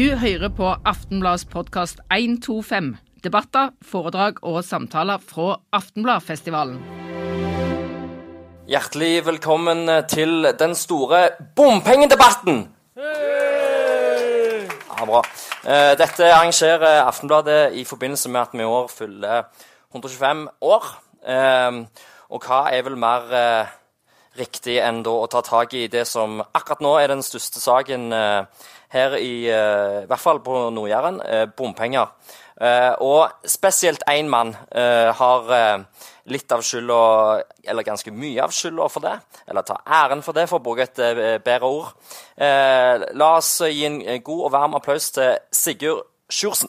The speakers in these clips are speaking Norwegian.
Du hører på Aftenbladets podkast 125. Debatter, foredrag og samtaler fra Aftenbladfestivalen. Hjertelig velkommen til den store bompengedebatten! Ja, bra. Eh, Dette arrangerer Aftenbladet i forbindelse med at vi i år fyller 125 år. Eh, Og hva er vel mer eh, riktig enn å ta tak i det som akkurat nå er den største saken eh, her i, eh, i hvert fall på Nord-Jæren, eh, bompenger. Og spesielt én mann har litt av skylda, eller ganske mye av skylda for det, eller tar æren for det, for å bruke et bedre ord. La oss gi en god og varm applaus til Sigurd Sjursen.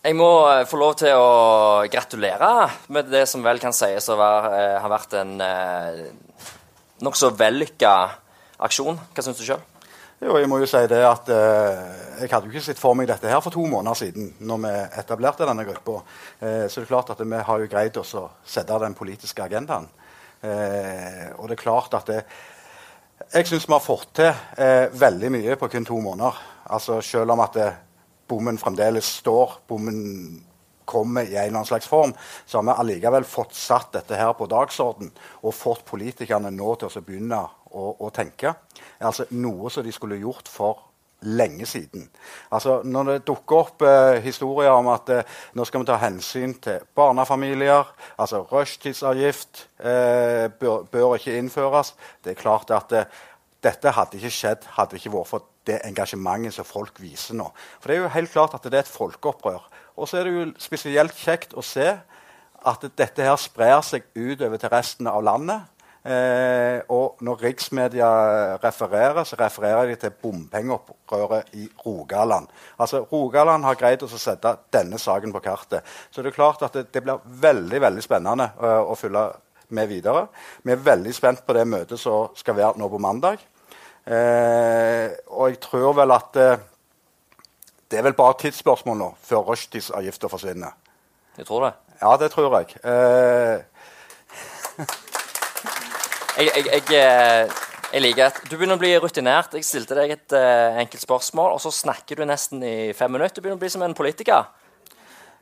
Jeg må eh, få lov til å gratulere med det som vel kan sies å eh, ha vært en eh, nokså vellykka aksjon. Hva syns du sjøl? Jo, jeg må jo si det at eh, Jeg hadde jo ikke sett for meg dette her for to måneder siden. når vi etablerte denne gruppa. Eh, så det er klart at vi har jo greid oss å sette den politiske agendaen. Eh, og det er klart at det, Jeg syns vi har fått til eh, veldig mye på kun to måneder. Altså Selv om at det, bommen fremdeles står, bommen kommer i en eller annen slags form, så har vi allikevel fått satt dette her på dagsorden og fått politikerne nå til å begynne å, å tenke. Altså Noe som de skulle gjort for lenge siden. Altså Når det dukker opp eh, historier om at eh, nå skal vi ta hensyn til barnefamilier, altså rushtidsavgift eh, bør, bør ikke innføres Det er klart at eh, dette hadde ikke skjedd hadde det ikke vært for det engasjementet som folk viser nå. For det er jo helt klart at det er et folkeopprør. Og så er det jo spesielt kjekt å se at dette her sprer seg utover til resten av landet. Eh, og når riksmedia refererer, så refererer de til bompengeopprøret i Rogaland. Altså Rogaland har greid å sette denne saken på kartet. Så det er klart at det, det blir veldig veldig spennende uh, å følge med videre. Vi er veldig spent på det møtet som skal være nå på mandag. Eh, og jeg tror vel at eh, det er vel bare tidsspørsmål nå før rushtidsavgifta forsvinner. Du tror det. Ja, det tror jeg. Eh, Jeg, jeg, jeg, jeg liker at Du begynner å bli rutinert. Jeg stilte deg et uh, enkelt spørsmål, og så snakker du nesten i fem minutter. Du begynner å bli som en politiker.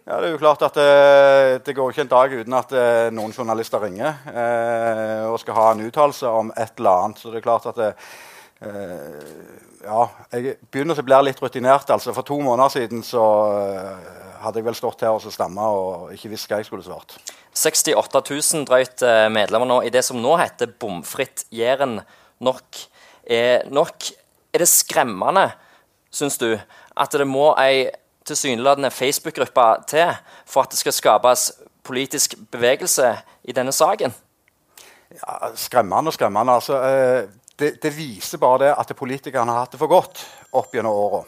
ja, det er jo klart at eh, det går ikke en dag uten at eh, noen journalister ringer eh, og skal ha en uttalelse om et eller annet. Så det er klart at det, Ja, jeg begynner å bli litt rutinert. altså. For to måneder siden så eh, hadde jeg vel stått her og stamma og ikke visst hva jeg skulle svart. 68 000 drøyt eh, medlemmer nå i det som nå heter Bomfritt Jæren. Nok er nok. Er det skremmende, syns du, at det må ei tilsynelatende Facebook-gruppe til for at det skal skapes politisk bevegelse i denne saken? Ja, skremmende og skremmende. Altså, eh, det, det, viser bare det at politikerne har hatt det for godt opp gjennom åra.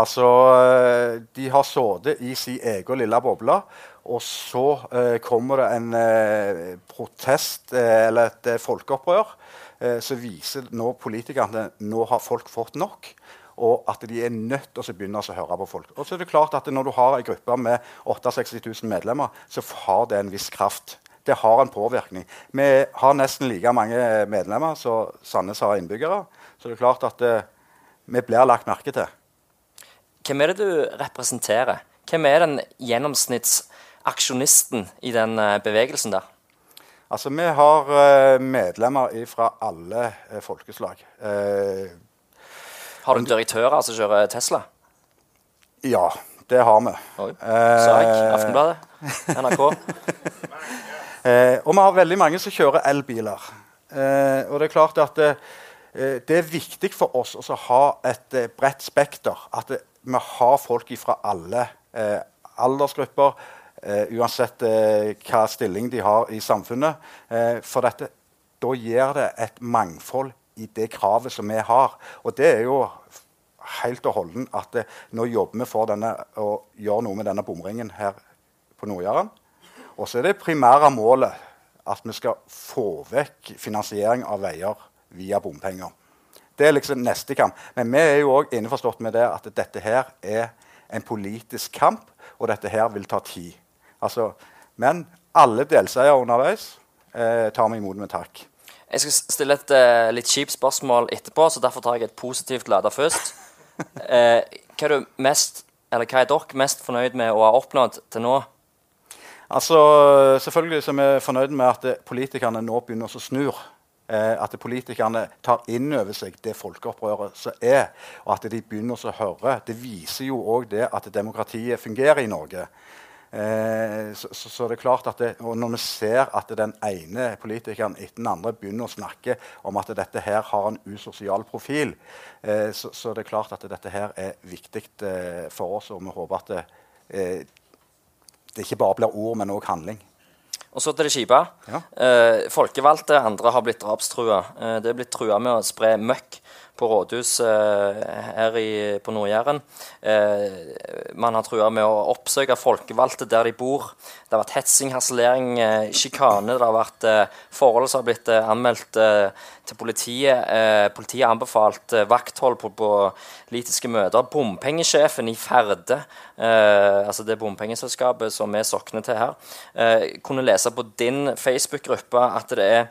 Altså, eh, de har sittet i sin egen lille boble, og så eh, kommer det en eh, protest eh, eller et eh, folkeopprør som viser nå politikerne nå har folk fått nok. Og at de er nødt til å begynne å høre på folk. Og så er det klart at Når du har en gruppe med 68 000 medlemmer, så har det en viss kraft. Det har en påvirkning. Vi har nesten like mange medlemmer som Sandnes har innbyggere. Så det er klart at eh, vi blir lagt merke til. Hvem er det du representerer? Hvem er den gjennomsnittsaksjonisten i den eh, bevegelsen der? Altså, Vi har uh, medlemmer fra alle uh, folkeslag. Har du direktører som kjører Tesla? Ja, det har vi. Oi. Sak, Aftenbladet, NRK. Og vi har veldig mange som kjører elbiler. og det er klart at det er viktig for oss å ha et bredt spekter. At vi har folk fra alle aldersgrupper uansett hva stilling de har i samfunnet. For dette, da gir det et mangfold i det kravet som vi har. Og det er jo helt og holden at nå jobber vi for denne, å gjøre noe med denne bomringen her på Nord-Jæren. Og så er det primære målet at vi skal få vekk finansiering av veier via bompenger. Det er liksom neste kamp. Men vi er jo òg innforstått med det at dette her er en politisk kamp, og dette her vil ta tid. Altså, men alle delseiere underveis. eh, tar vi imot med takk. Jeg skal stille et uh, litt kjipt spørsmål etterpå, så derfor tar jeg et positivt lada først. Uh, hva, er mest, hva er dere mest fornøyd med å ha oppnådd til nå? Altså, Selvfølgelig så er vi fornøyd med at politikerne nå begynner å snu. Eh, at politikerne tar inn over seg det folkeopprøret som er, og at de begynner å høre. Det viser jo òg det at demokratiet fungerer i Norge. Eh, så, så, det er klart at det, og Når vi ser at den ene politikeren etter den andre begynner å snakke om at dette her har en usosial profil, eh, så, så det er klart at dette her er viktig eh, for oss. Og vi håper at det, ikke bare blir ord, men òg handling. Og så til det kjipe. Ja. Eh, folkevalgte andre har blitt drapstrua. Eh, det er blitt trua med å spre møkk på rådhus eh, her i, på Nord-Jæren. Eh, man har trua med å oppsøke folkevalgte der de bor. Det har vært hetsing, harselering, eh, sjikane. Det har vært forhold som har blitt anmeldt til politiet. politiet har anbefalt vakthold på, på, politiske møter. Bompengesjefen i Ferde, altså det bompengeselskapet som vi sokner til her, kunne lese på din Facebook-gruppe at det er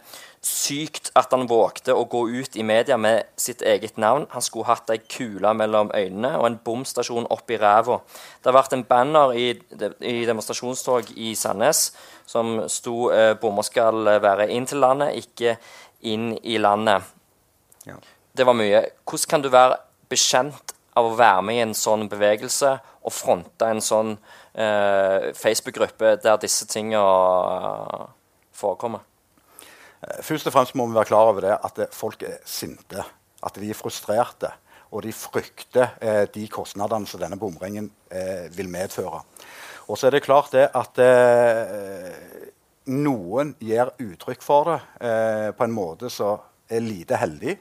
sykt at han vågte å gå ut i media med sitt eget navn. Han skulle hatt ei kule mellom øynene og en bomstasjon oppi ræva. Det har vært en banner i, i demonstrasjonstog i Sandnes som sto eh, 'Bommer skal være inn til landet, ikke inn i landet'. Ja. Det var mye. Hvordan kan du være bekjent av å være med i en sånn bevegelse og fronte en sånn eh, Facebook-gruppe der disse tingene forekommer? Eh, først og fremst må vi være klar over det at folk er sinte. At de er frustrerte. Og de frykter eh, de kostnadene som denne bomringen eh, vil medføre. Og så er det klart det at eh, noen gir uttrykk for det eh, på en måte som er lite heldig.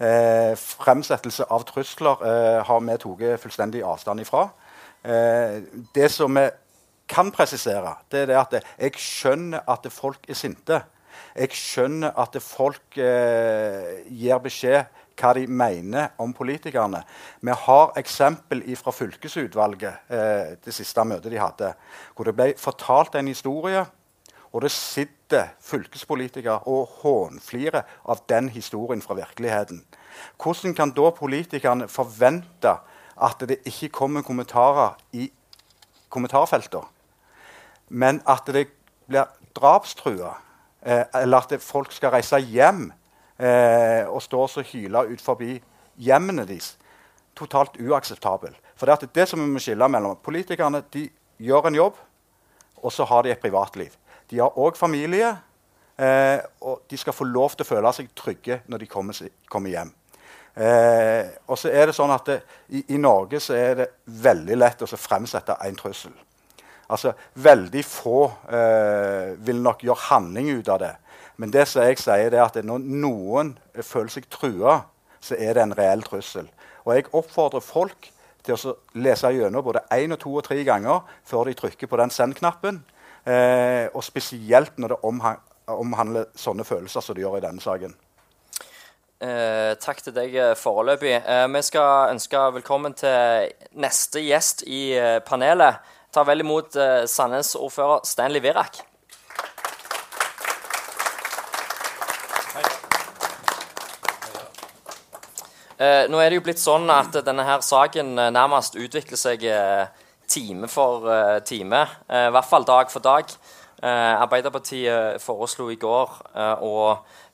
Eh, fremsettelse av trusler har vi tatt fullstendig avstand ifra. det som vi kan presisere, det er det at jeg skjønner at folk er sinte. Jeg skjønner at folk eh, gir beskjed hva de mener om politikerne. Vi har eksempel fra fylkesutvalget, eh, det siste møtet de hadde, hvor det ble fortalt en historie. Og det sitter fylkespolitikere og hånflirer av den historien fra virkeligheten. Hvordan kan da politikerne forvente at det ikke kommer kommentarer i kommentarfeltene, men at det blir drapstrua? Eh, eller at folk skal reise hjem eh, og stå og hyle ut forbi hjemmene deres. Totalt uakseptabel. For det, er det som vi må skille mellom Politikerne de gjør en jobb, og så har de et privatliv. De har òg familie, eh, og de skal få lov til å føle seg trygge når de kommer, kommer hjem. Eh, og så er det sånn at det, i, i, Norge så er det veldig lett å fremsette en trussel. Altså, Veldig få eh, vil nok gjøre handling ut av det. Men det som jeg sier er at når noen føler seg trua, så er det en reell trussel. Og jeg oppfordrer folk til å lese gjennom både én, to og tre ganger før de trykker på den send-knappen. Eh, og spesielt når det omhandler sånne følelser som det gjør i denne saken. Eh, takk til deg eh, foreløpig. Eh, vi skal ønske velkommen til neste gjest i eh, panelet tar vel imot eh, Sandnes-ordfører Stanley Virak. Eh, nå er det jo blitt sånn at denne her saken uh, nærmest utvikler seg eh, time for time. I hvert fall dag for dag. Arbeiderpartiet foreslo i går å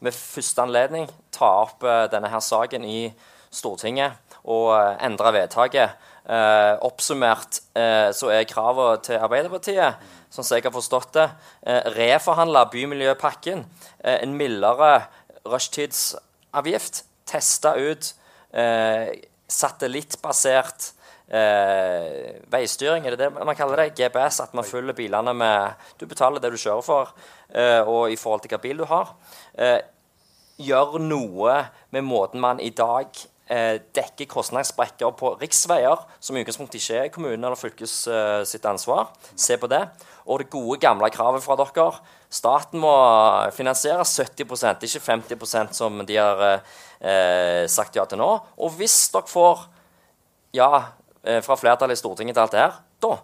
med første anledning ta opp denne her saken i Stortinget og endre vedtaket. Eh, oppsummert eh, så er kravene til Arbeiderpartiet, sånn som jeg har forstått det, eh, reforhandle bymiljøpakken, eh, en mildere rushtidsavgift, teste ut eh, satellittbasert eh, veistyring, er det det man kaller det? GPS, at man følger bilene med Du betaler det du kjører for, eh, og i forhold til hvilken bil du har. Eh, gjør noe med måten man i dag eh, dekker kostnadssprekker på riksveier, som i utgangspunktet ikke er kommunen eller fylkes eh, sitt ansvar. Se på det. Og det gode, gamle kravet fra dere. Staten må finansiere 70% ikke 50% som de har eh, sagt ja til nå. Og hvis dere får ja eh, fra flertallet i Stortinget til alt det her, da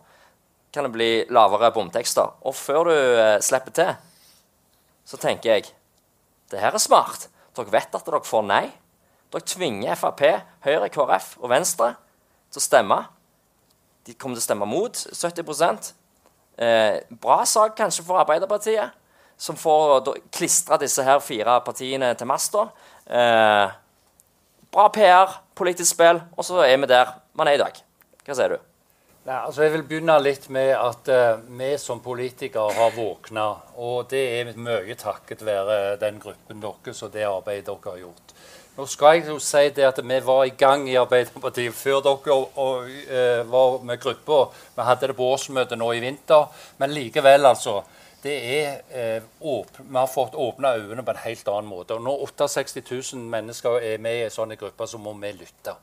kan det bli lavere bomtekster. Og før du eh, slipper til så tenker jeg det her er smart. Dere vet at dere får nei. Dere tvinger Frp, Høyre, KrF og Venstre til å stemme. De kommer til å stemme mot 70 eh, Bra sak kanskje for Arbeiderpartiet, som får klistra disse her fire partiene til masta. Eh, bra PR, politisk spill, og så er vi der man er i dag. Hva sier du? Nei, altså jeg vil begynne litt med at uh, vi som politikere har våkna. Og det er mye takket være den gruppen deres og det arbeidet dere har gjort. Nå skal jeg jo si det at vi var i gang i Arbeiderpartiet før dere og, og, uh, var med gruppa. Vi hadde det på årsmøtet nå i vinter. Men likevel, altså. Det er, uh, vi har fått åpna øynene på en helt annen måte. Og når 68 000 mennesker er med i en sånn gruppe, så må vi lytte.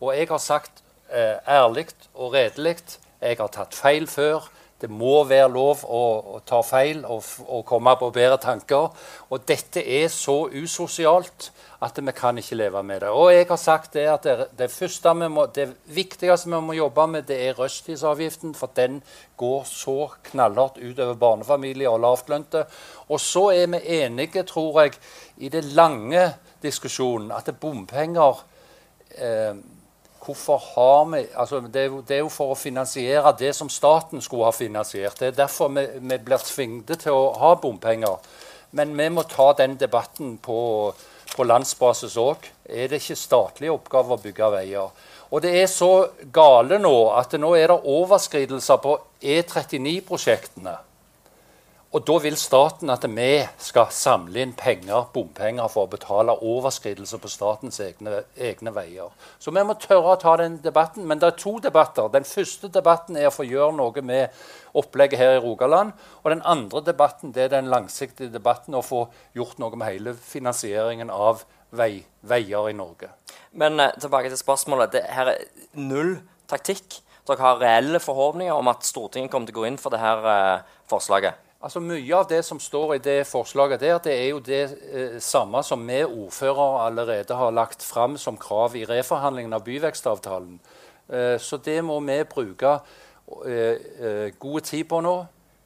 Og jeg har sagt eh, ærlig og redelig. Jeg har tatt feil før. Det må være lov å, å ta feil og, og, komme på bedre tanker. Og dette er så usosialt at vi kan ikke leve med det. Og jeg har sagt det at det, det, vi må, det viktigste vi må jobbe med, det er rushtidsavgiften. For den går så knallhardt utover barnefamilier og lavtlønte. Og så er vi enige, tror jeg, i det lange diskusjonen at bompenger eh, Hvorfor har vi altså det, er jo, det, er jo, for å finansiere det som staten skulle ha finansiert. Det er derfor vi, vi blir tvunget til å ha bompenger. Men vi må ta den debatten på, på landsbasis òg. Er det ikke statlige oppgaver å bygge veier? Og det er så gale nå at nå er det overskridelser på E39-prosjektene. Og da vil staten at vi skal samle inn penger, bompenger for å betale overskridelser på statens egne, egne, veier. Så vi må tørre å ta den debatten. Men det er to debatter. Den første debatten er å få gjøre noe med opplegget her i Rogaland. Og den andre debatten det er den langsiktige debatten å få gjort noe med hele finansieringen av vei, veier i Norge. Men eh, tilbake til spørsmålet. Det her er null taktikk. Dere har reelle forhåpninger om at Stortinget kommer til å gå inn for dette eh, forslaget? Altså Mye av det som står i det forslaget, der, det er jo det eh, samme som vi ordførere allerede har lagt fram som krav i reforhandlingen av byvekstavtalen. Eh, så det må vi bruke eh, eh, god tid på nå.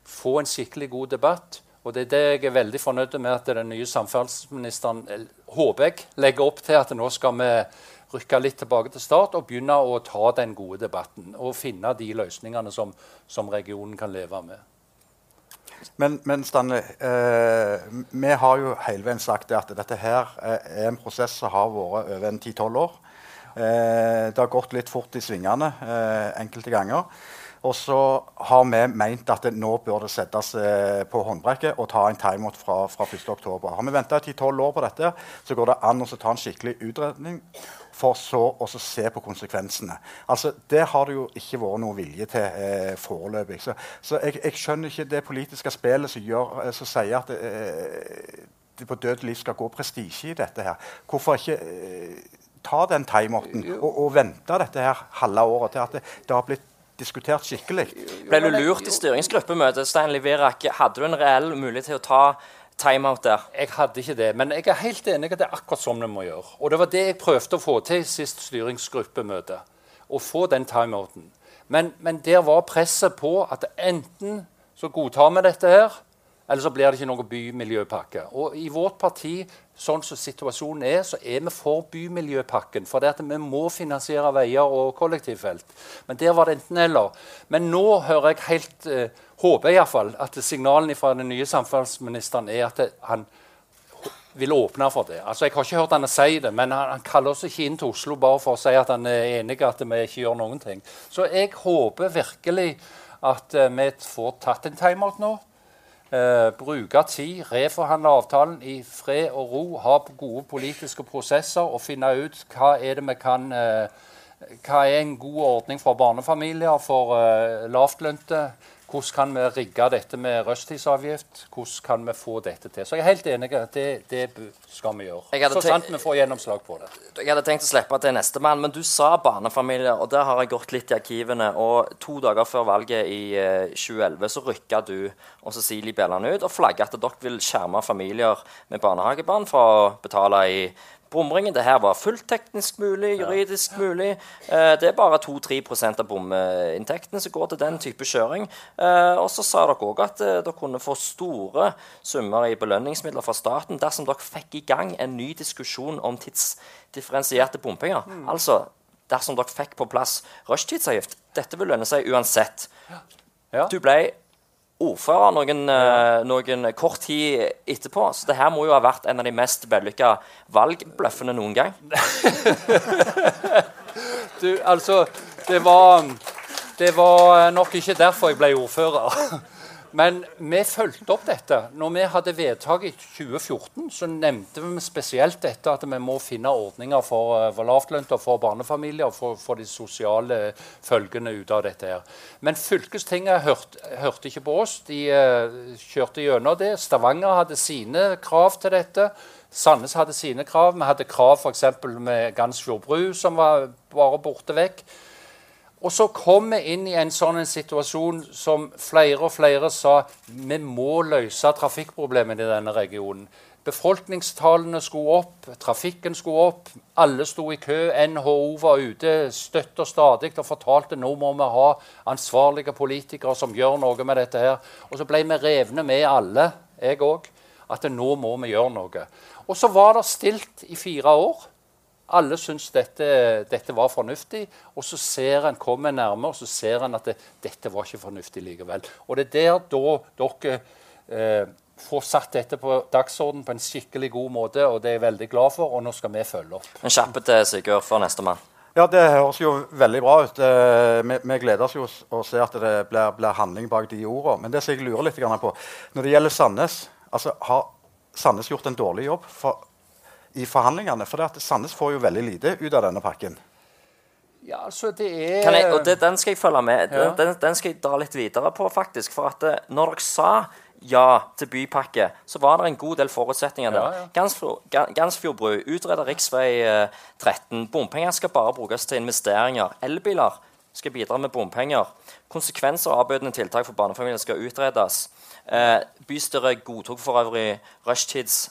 Få en skikkelig god debatt. Og det er det jeg er veldig fornøyd med at den nye samferdselsministeren eh, håper jeg, legger opp til at nå skal vi rykke litt tilbake til start og begynne å ta den gode debatten. Og finne de løsningene som, som regionen kan leve med. Men, men Stanley, eh, vi har jo hele veien sagt at dette her er en prosess som har vært over en 10-12 år. Eh, det har gått litt fort i svingene eh, enkelte ganger. Og så har vi ment at det nå bør det settes eh, på håndbrekket og ta en timeout fra, fra 1.10. Har vi venta 10-12 år på dette, så går det an å ta en skikkelig utredning for så å se på konsekvensene. Altså, Det har det jo ikke vært noe vilje til eh, foreløpig. Så, så jeg, jeg, skjønner ikke det politiske spillet som, gjør, eh, som sier at eh, det på død liv skal gå prestisje i dette. her. Hvorfor ikke eh, ta den timeouten og, og, vente dette her halve året til at det, det har blitt diskutert skikkelig? Ble du lurt i styringsgruppemøtet? Stanley Virak, hadde du en reell mulighet til å ta timeout der? Jeg hadde ikke det, men jeg er helt enig at det er akkurat sånn vi må gjøre. Og det var det jeg prøvde å få til i sist styringsgruppemøte. Å få den timeouten. Men, men der var presset på at enten så godtar vi dette her, eller så blir det ikke noe bymiljøpakke. Og i vårt parti, sånn som situasjonen er, så er vi for bymiljøpakken. For vi må finansiere veier og kollektivfelt. Men der var det enten-eller. Men nå hører jeg helt eh, Håper iallfall at signalene fra den nye samferdselsministeren er at han vil åpne for det. Altså, Jeg har ikke hørt han si det, men han, han, kaller oss ikke inn til Oslo bare for å si at han er enig at vi ikke gjør noen ting. Så jeg håper virkelig at uh, vi får tatt en timeout nå. Uh, bruke tid, reforhandle avtalen i fred og ro, ha gode politiske prosesser og finne ut hva er det vi kan eh, Hva er en god ordning for barnefamilier, for lavtlønte? Hvordan kan vi rigge dette med rushtidsavgift? Hvordan kan vi få dette til? Så jeg er helt enig. Det, det skal vi gjøre. Så sant vi får gjennomslag på det. Jeg hadde tenkt å slippe til nestemann, men du sa barnefamilier, og der har jeg gått litt i arkivene. Og to dager før valget i 2011 eh, så rykka du og Cecilie Bjelland ut og flagga at dere vil skjerme familier med barnehagebarn for å betale i bomringen. Det her var fullt teknisk mulig, juridisk mulig. Eh, det er bare 2-3% av bominntektene som går til den type kjøring. Eh, og så sa dere òg at eh, dere kunne få store summer i belønningsmidler fra staten dersom dere fikk i gang en ny diskusjon om tidsdifferensierte bompenger. Mm. Altså dersom dere fikk på plass rushtidsavgift. Dette vil lønne seg uansett. Ja. Du ble ordfører noen, uh, noen, kort tid etterpå. Så det her må jo ha vært en av de mest vellykka valgbløffene noen gang. du, altså det var, det var nok ikke derfor jeg ble ordfører. Men vi fulgte opp dette. Når vi hadde vedtak i 2014, så nevnte vi spesielt dette at vi må finne ordninger for, eh, for lavtlønte og for barnefamilier og for, for, de sosiale følgene ut av dette. her. Men fylkestinget hørte, hørte ikke på oss. De uh, kjørte gjennom det. Stavanger hadde sine krav til dette. Sandnes hadde sine krav. Vi hadde krav f.eks. med Gansfjord bru, som var bare borte vekk. Og så kom vi inn i en sånn situasjon som flere og flere sa vi må løse trafikkproblemene i denne regionen. Befolkningstallene skulle opp, trafikken skulle opp. Alle sto i kø. NHO var ute støtt og stadig og fortalte nå må vi ha ansvarlige politikere som gjør noe med dette. her. Og så ble vi revne med alle, jeg òg, at nå må vi gjøre noe. Og så var det stilt i fire år. Alle syns dette, dette, var fornuftig, og så ser en kommer nærmere og så ser en at det, dette var ikke fornuftig likevel. Og Det er der da dere eh, får satt dette på dagsorden på en skikkelig god måte, og det er jeg veldig glad for, og nå skal vi følge opp. En kjappe til Sigurd for nestemann. Ja, Det høres jo veldig bra ut. Eh, vi, vi gleder oss jo å se at det blir, blir handling bak de ordene. Men det som jeg lurer litt på, når det gjelder Sandnes altså Har Sandnes gjort en dårlig jobb? For i forhandlingene? For Sandnes får jo veldig lite ut av denne pakken. Ja, altså det er... Jeg, og det, Den skal jeg følge med. Ja. Den, den, skal jeg dra litt videre på, faktisk. For at det, eh, når dere sa ja til bypakke, så var det en god del forutsetninger der. Ja, ja. Gansfjordbru, utrede rv. 13. Bompenger skal bare brukes til investeringer. Elbiler skal bidra med bompenger. Konsekvenser av avbøtende tiltak for barnefamilier skal utredes. Eh, bystyret godtok for øvrig rushtids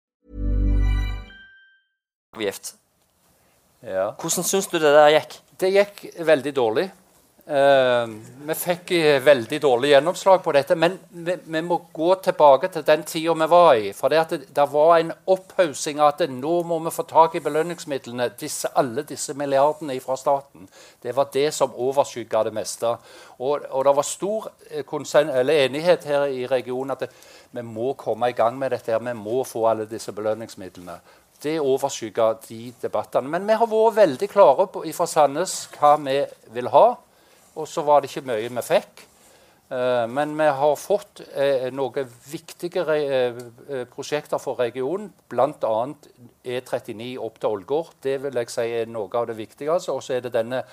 Avgift. Ja. Hvordan syns du det der gikk? Det gikk veldig dårlig. Uh, vi fikk veldig dårlig gjennomslag på dette. Men vi, vi må gå tilbake til den tida vi var i. For det, det, det var en opphaussing av at nå må vi få tak i belønningsmidlene. Disse, alle disse milliardene fra staten. Det var det som overskygga det meste. Og, og, det var stor eh, enighet her i regionen at det, vi må komme i gang med dette. her, Vi må få alle disse belønningsmidlene det overskygger de debattene. Men vi har vært veldig klare på, fra Sandnes hva vi vil ha. Og så var det ikke mye vi fikk. Uh, men vi har fått uh, noen viktige uh, prosjekter for regionen, bl.a. E39 opp til Ålgård. Det vil jeg si er noe av det viktigste. Og så er det denne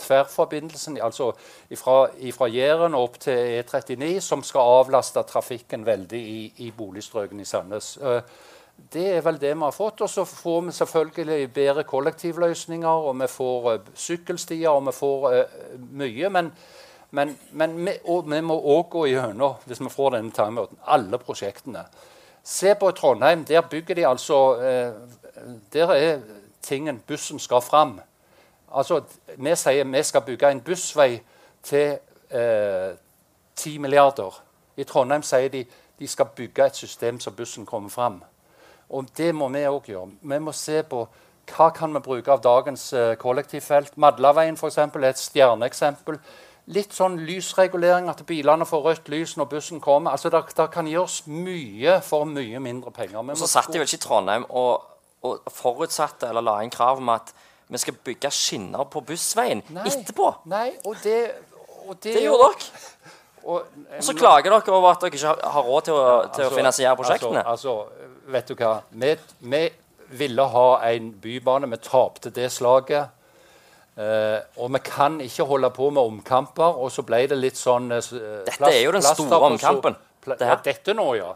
tverrforbindelsen altså fra Jæren opp til E39 som skal avlaste trafikken veldig i, i boligstrøkene i Sandnes. Uh, det er vel det vi har fått. Og så får vi selvfølgelig bedre kollektivløsninger, og vi får uh, sykkelstier, og vi får uh, mye. Men, men, men vi, vi, må òg gå gjennom, hvis vi får denne timeouten, alle prosjektene. Se på Trondheim. Der bygger de altså uh, Der er tingen bussen skal fram. Altså, Vi sier vi skal bygge en bussvei til 10 milliarder. I Trondheim sier de de skal bygge et system så bussen kommer fram. Og det må vi òg gjøre. Vi må se på hva kan vi bruke av dagens uh, kollektivfelt. Madlaveien for eksempel, er et stjerneeksempel. Litt sånn lysregulering, at bilene får rødt lys når bussen kommer. Altså, Det kan gjøres mye for mye mindre penger. Vi så satt de vel ikke i Trondheim og, og, forutsatte eller la inn krav om at vi skal bygge skinner på bussveien nei, etterpå. Nei, og det, og det, det gjorde dere. Og, og, så klager dere over at dere ikke har råd til å, til altså, å finansiere prosjektene. Altså, altså vet du hva Vi, vi ville ha en bybane. Vi tapte det slaget. Uh, og vi kan ikke holde på med omkamper. Og så ble det litt sånn uh, Dette er jo den store omkampen. Det ja, dette nå, ja.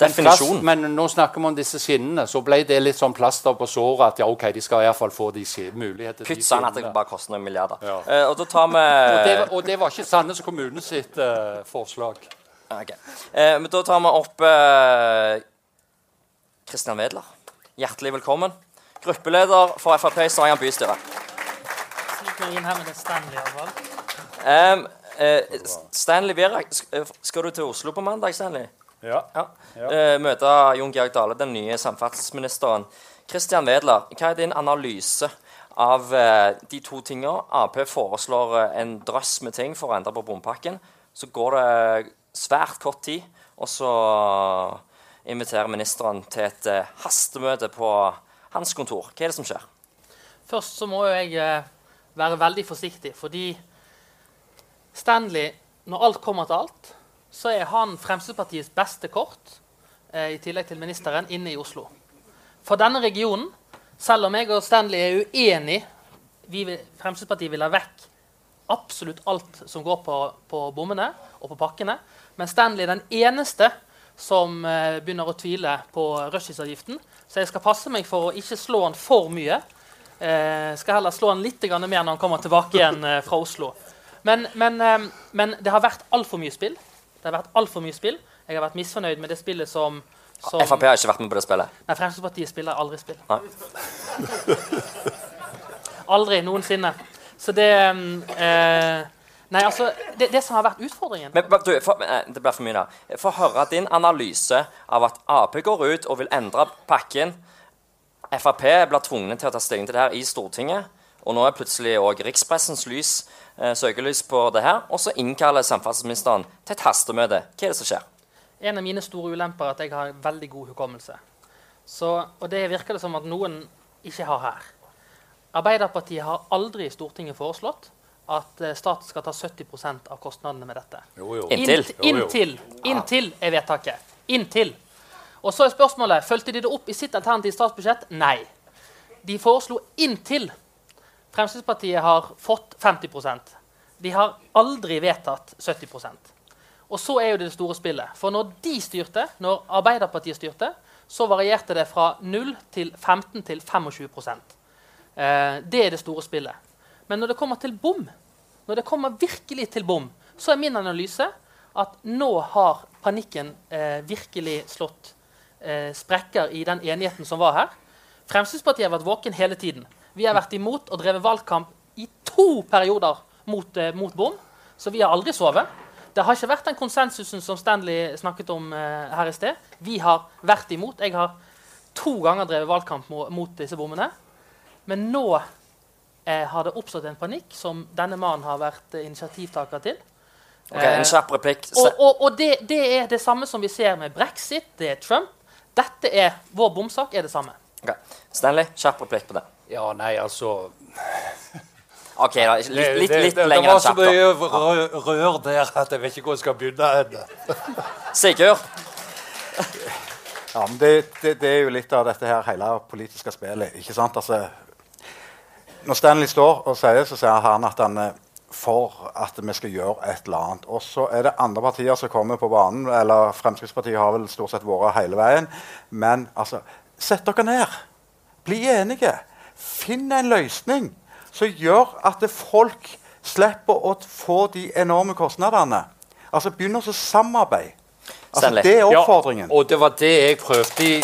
Definisjonen. Men, men, nå snakker vi om disse skinnene. Så ble det litt sånn plaster på såret at ja, ok, de skal iallfall få de muligheter Pytt sann at det bare koster noen milliarder. Ja. Uh, og da tar vi og, det, og det var ikke Sandnes kommune sitt forslag. Okay. Uh, men da tar vi opp Kristian Wedler. Hjertelig velkommen. Gruppeleder for Frp i Stavanger bystyre. Um, uh, Stanley. Um, Stanley Virak, skal du til Oslo på mandag, Stanley? Ja. ja. Uh, møte Jon Georg Dale, den nye samferdselsministeren. Kristian Wedler, hva er din analyse av uh, de to tingene? Ap foreslår uh, en drøss med ting for å endre på bompakken. Så går det svært kort tid, og så inviterer ministeren til et hastemøte på hans kontor. Hva er det som skjer? Først så må jeg være veldig forsiktig, fordi Stanley, når alt kommer til alt så er han Fremskrittspartiets beste kort, eh, i tillegg til ministeren, inne i Oslo. For denne regionen, selv om jeg og Stanley er uenig vi Fremskrittspartiet vil ha vekk absolutt alt som går på, på bommene og på pakkene, men Stanley er den eneste som eh, begynner å tvile på rushtidsavgiften. Så jeg skal passe meg for å ikke slå han for mye. Eh, skal heller slå han litt mer når han kommer tilbake igjen eh, fra Oslo. Men, men, eh, men det har vært altfor mye spill. Det har vært altfor mye spill. Jeg har vært misfornøyd med det spillet som, som Frp har ikke vært med på det spillet? Nei, Fremskrittspartiet spiller aldri spill. Nei. aldri noensinne. Så det eh, Nei, altså, det, det, som har vært utfordringen Men du, for, Det blir for mye da. Få høre din analyse av at Ap går ut og vil endre pakken. Frp blir tvunget til å ta stilling til det her i Stortinget. Og nå er plutselig òg rikspressens lys eh, søkelys på det her. Og så innkaller samferdselsministeren til et hastemøte. Hva er det som skjer? En av mine store ulemper er at jeg har veldig god hukommelse. Så, og det virker det som at noen ikke har her. Arbeiderpartiet har aldri i Stortinget foreslått at eh, staten skal ta 70% av kostnadene med dette. Jo, jo. Inntil. Inntil, inntil er vedtaket. Inntil. Og så er spørsmålet, Fulgte de det opp i sitt alternative statsbudsjett? Nei. De foreslo inntil Fremskrittspartiet har fått 50% De har aldri vedtatt 70% Og så er jo det det store spillet. For når de styrte, når Arbeiderpartiet styrte, så varierte det fra 0 til 15 til 25 eh, Det er det store spillet. Men når det kommer til bom, når det kommer virkelig til bom, så er min analyse at nå har panikken eh, virkelig slått eh, sprekker i den enigheten som var her. Fremskrittspartiet har vært våken hele tiden. Vi har vært imot og drevet valgkamp i to perioder mot, eh, mot bom. Så vi har aldri sovet. Det har ikke vært den konsensusen som Stanley snakket om eh, her i sted. Vi har vært imot. Jeg har to ganger drevet valgkamp mot, mot disse bommene. Men nå har det oppstått en panikk som denne mannen har vært eh, initiativtaker til. Ok, En kjapp replikk. Og, og, og det, det, er det samme som vi ser med brexit, det er Trump. Dette er Vår bomsak er det samme. Okay. Stanley, kjapp replikk på det. Ja, nei, altså OK, da. Litt, litt, litt det, det, lenger enn kjapt. Det var så mye rør der at jeg vet ikke hvor jeg skal begynne. Enda. Sigurd? Ja, men det, det, det, er jo litt av dette her hele politiske spillet. ikke sant? Altså, når Stanley står og sier, så sier han at han er for at vi skal gjøre et eller annet. Og så er det andre partier som kommer på banen. eller Fremskrittspartiet har vel stort sett vært hele veien. Men altså, sett dere ned. Bli enige. Finn en løsning som gjør at folk slipper å få de enorme kostnadene. Altså Begynn å samarbeide. Altså, det er oppfordringen. Ja, og det var det jeg prøvde i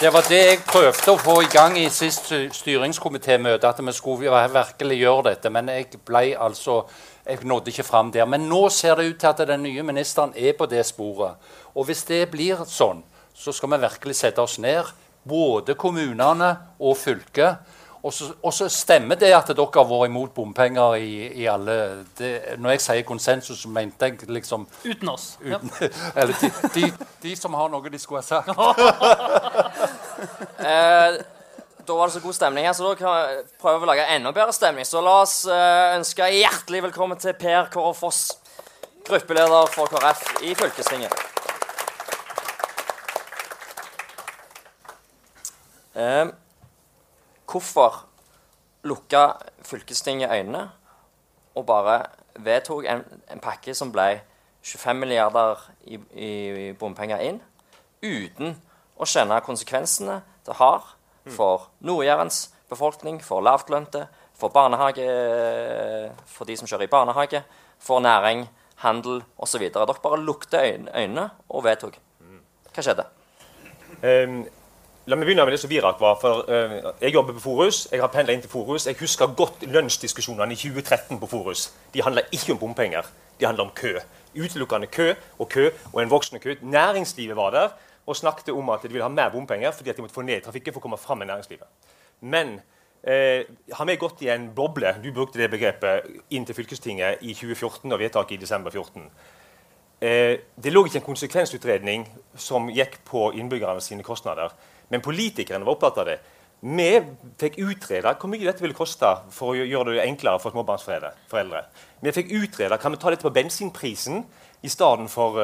det var det jeg prøvde å få i gang i sist styringskomitémøte. At vi skulle virkelig gjøre dette. Men jeg ble altså jeg nådde ikke fram der. Men nå ser det ut til at den nye ministeren er på det sporet. Og hvis det blir sånn, så skal vi virkelig sette oss ned, både kommunene og fylket, og så, og så, stemmer det at dere har vært imot bompenger i, i alle det, Når jeg sier konsensus, så mente jeg liksom Uten oss. Uten, ja. Eller de, de, de, som har noe de skulle ha sagt. eh, da var det så god stemning her, så da kan vi prøve å lage enda bedre stemning. Så la oss eh, ønske hjertelig velkommen til Per Kåre Foss, gruppeleder for KrF i fylkestinget. Eh, hvorfor lukka fylkestinget øynene og bare vedtok en, en pakke som ble 25 milliarder i, i, bompenger inn, uten å kjenne konsekvensene det har for Nord-Jærens befolkning, for lavtlønte, for barnehage, for de som kjører i barnehage, for næring, handel osv. Dere bare lukte øynene og vedtok. Hva skjedde? Um, la meg begynne med det som Virak var. for uh, Jeg jobber på Forus. Jeg har pendla inn til Forus. Jeg husker godt lønnsdiskusjonene i 2013 på Forus. De handla ikke om bompenger. De handla om kø. Utelukkende kø og kø og en voksende kø. Næringslivet var der og snakket om at de ville ha mer bompenger fordi at de måtte få ned trafikken for å komme fram med næringslivet. Men eh, har vi gått i en boble du brukte det begrepet, inn til fylkestinget i 2014 og vedtaket i desember 2014. Eh, det lå ikke en konsekvensutredning som gikk på innbyggerne sine kostnader. Men politikerne var opptatt av det. Vi fikk utrede hvor mye dette ville koste for å gjøre det enklere for småbarnsforeldre. Vi fikk utrede kan vi ta dette på bensinprisen i stedet for,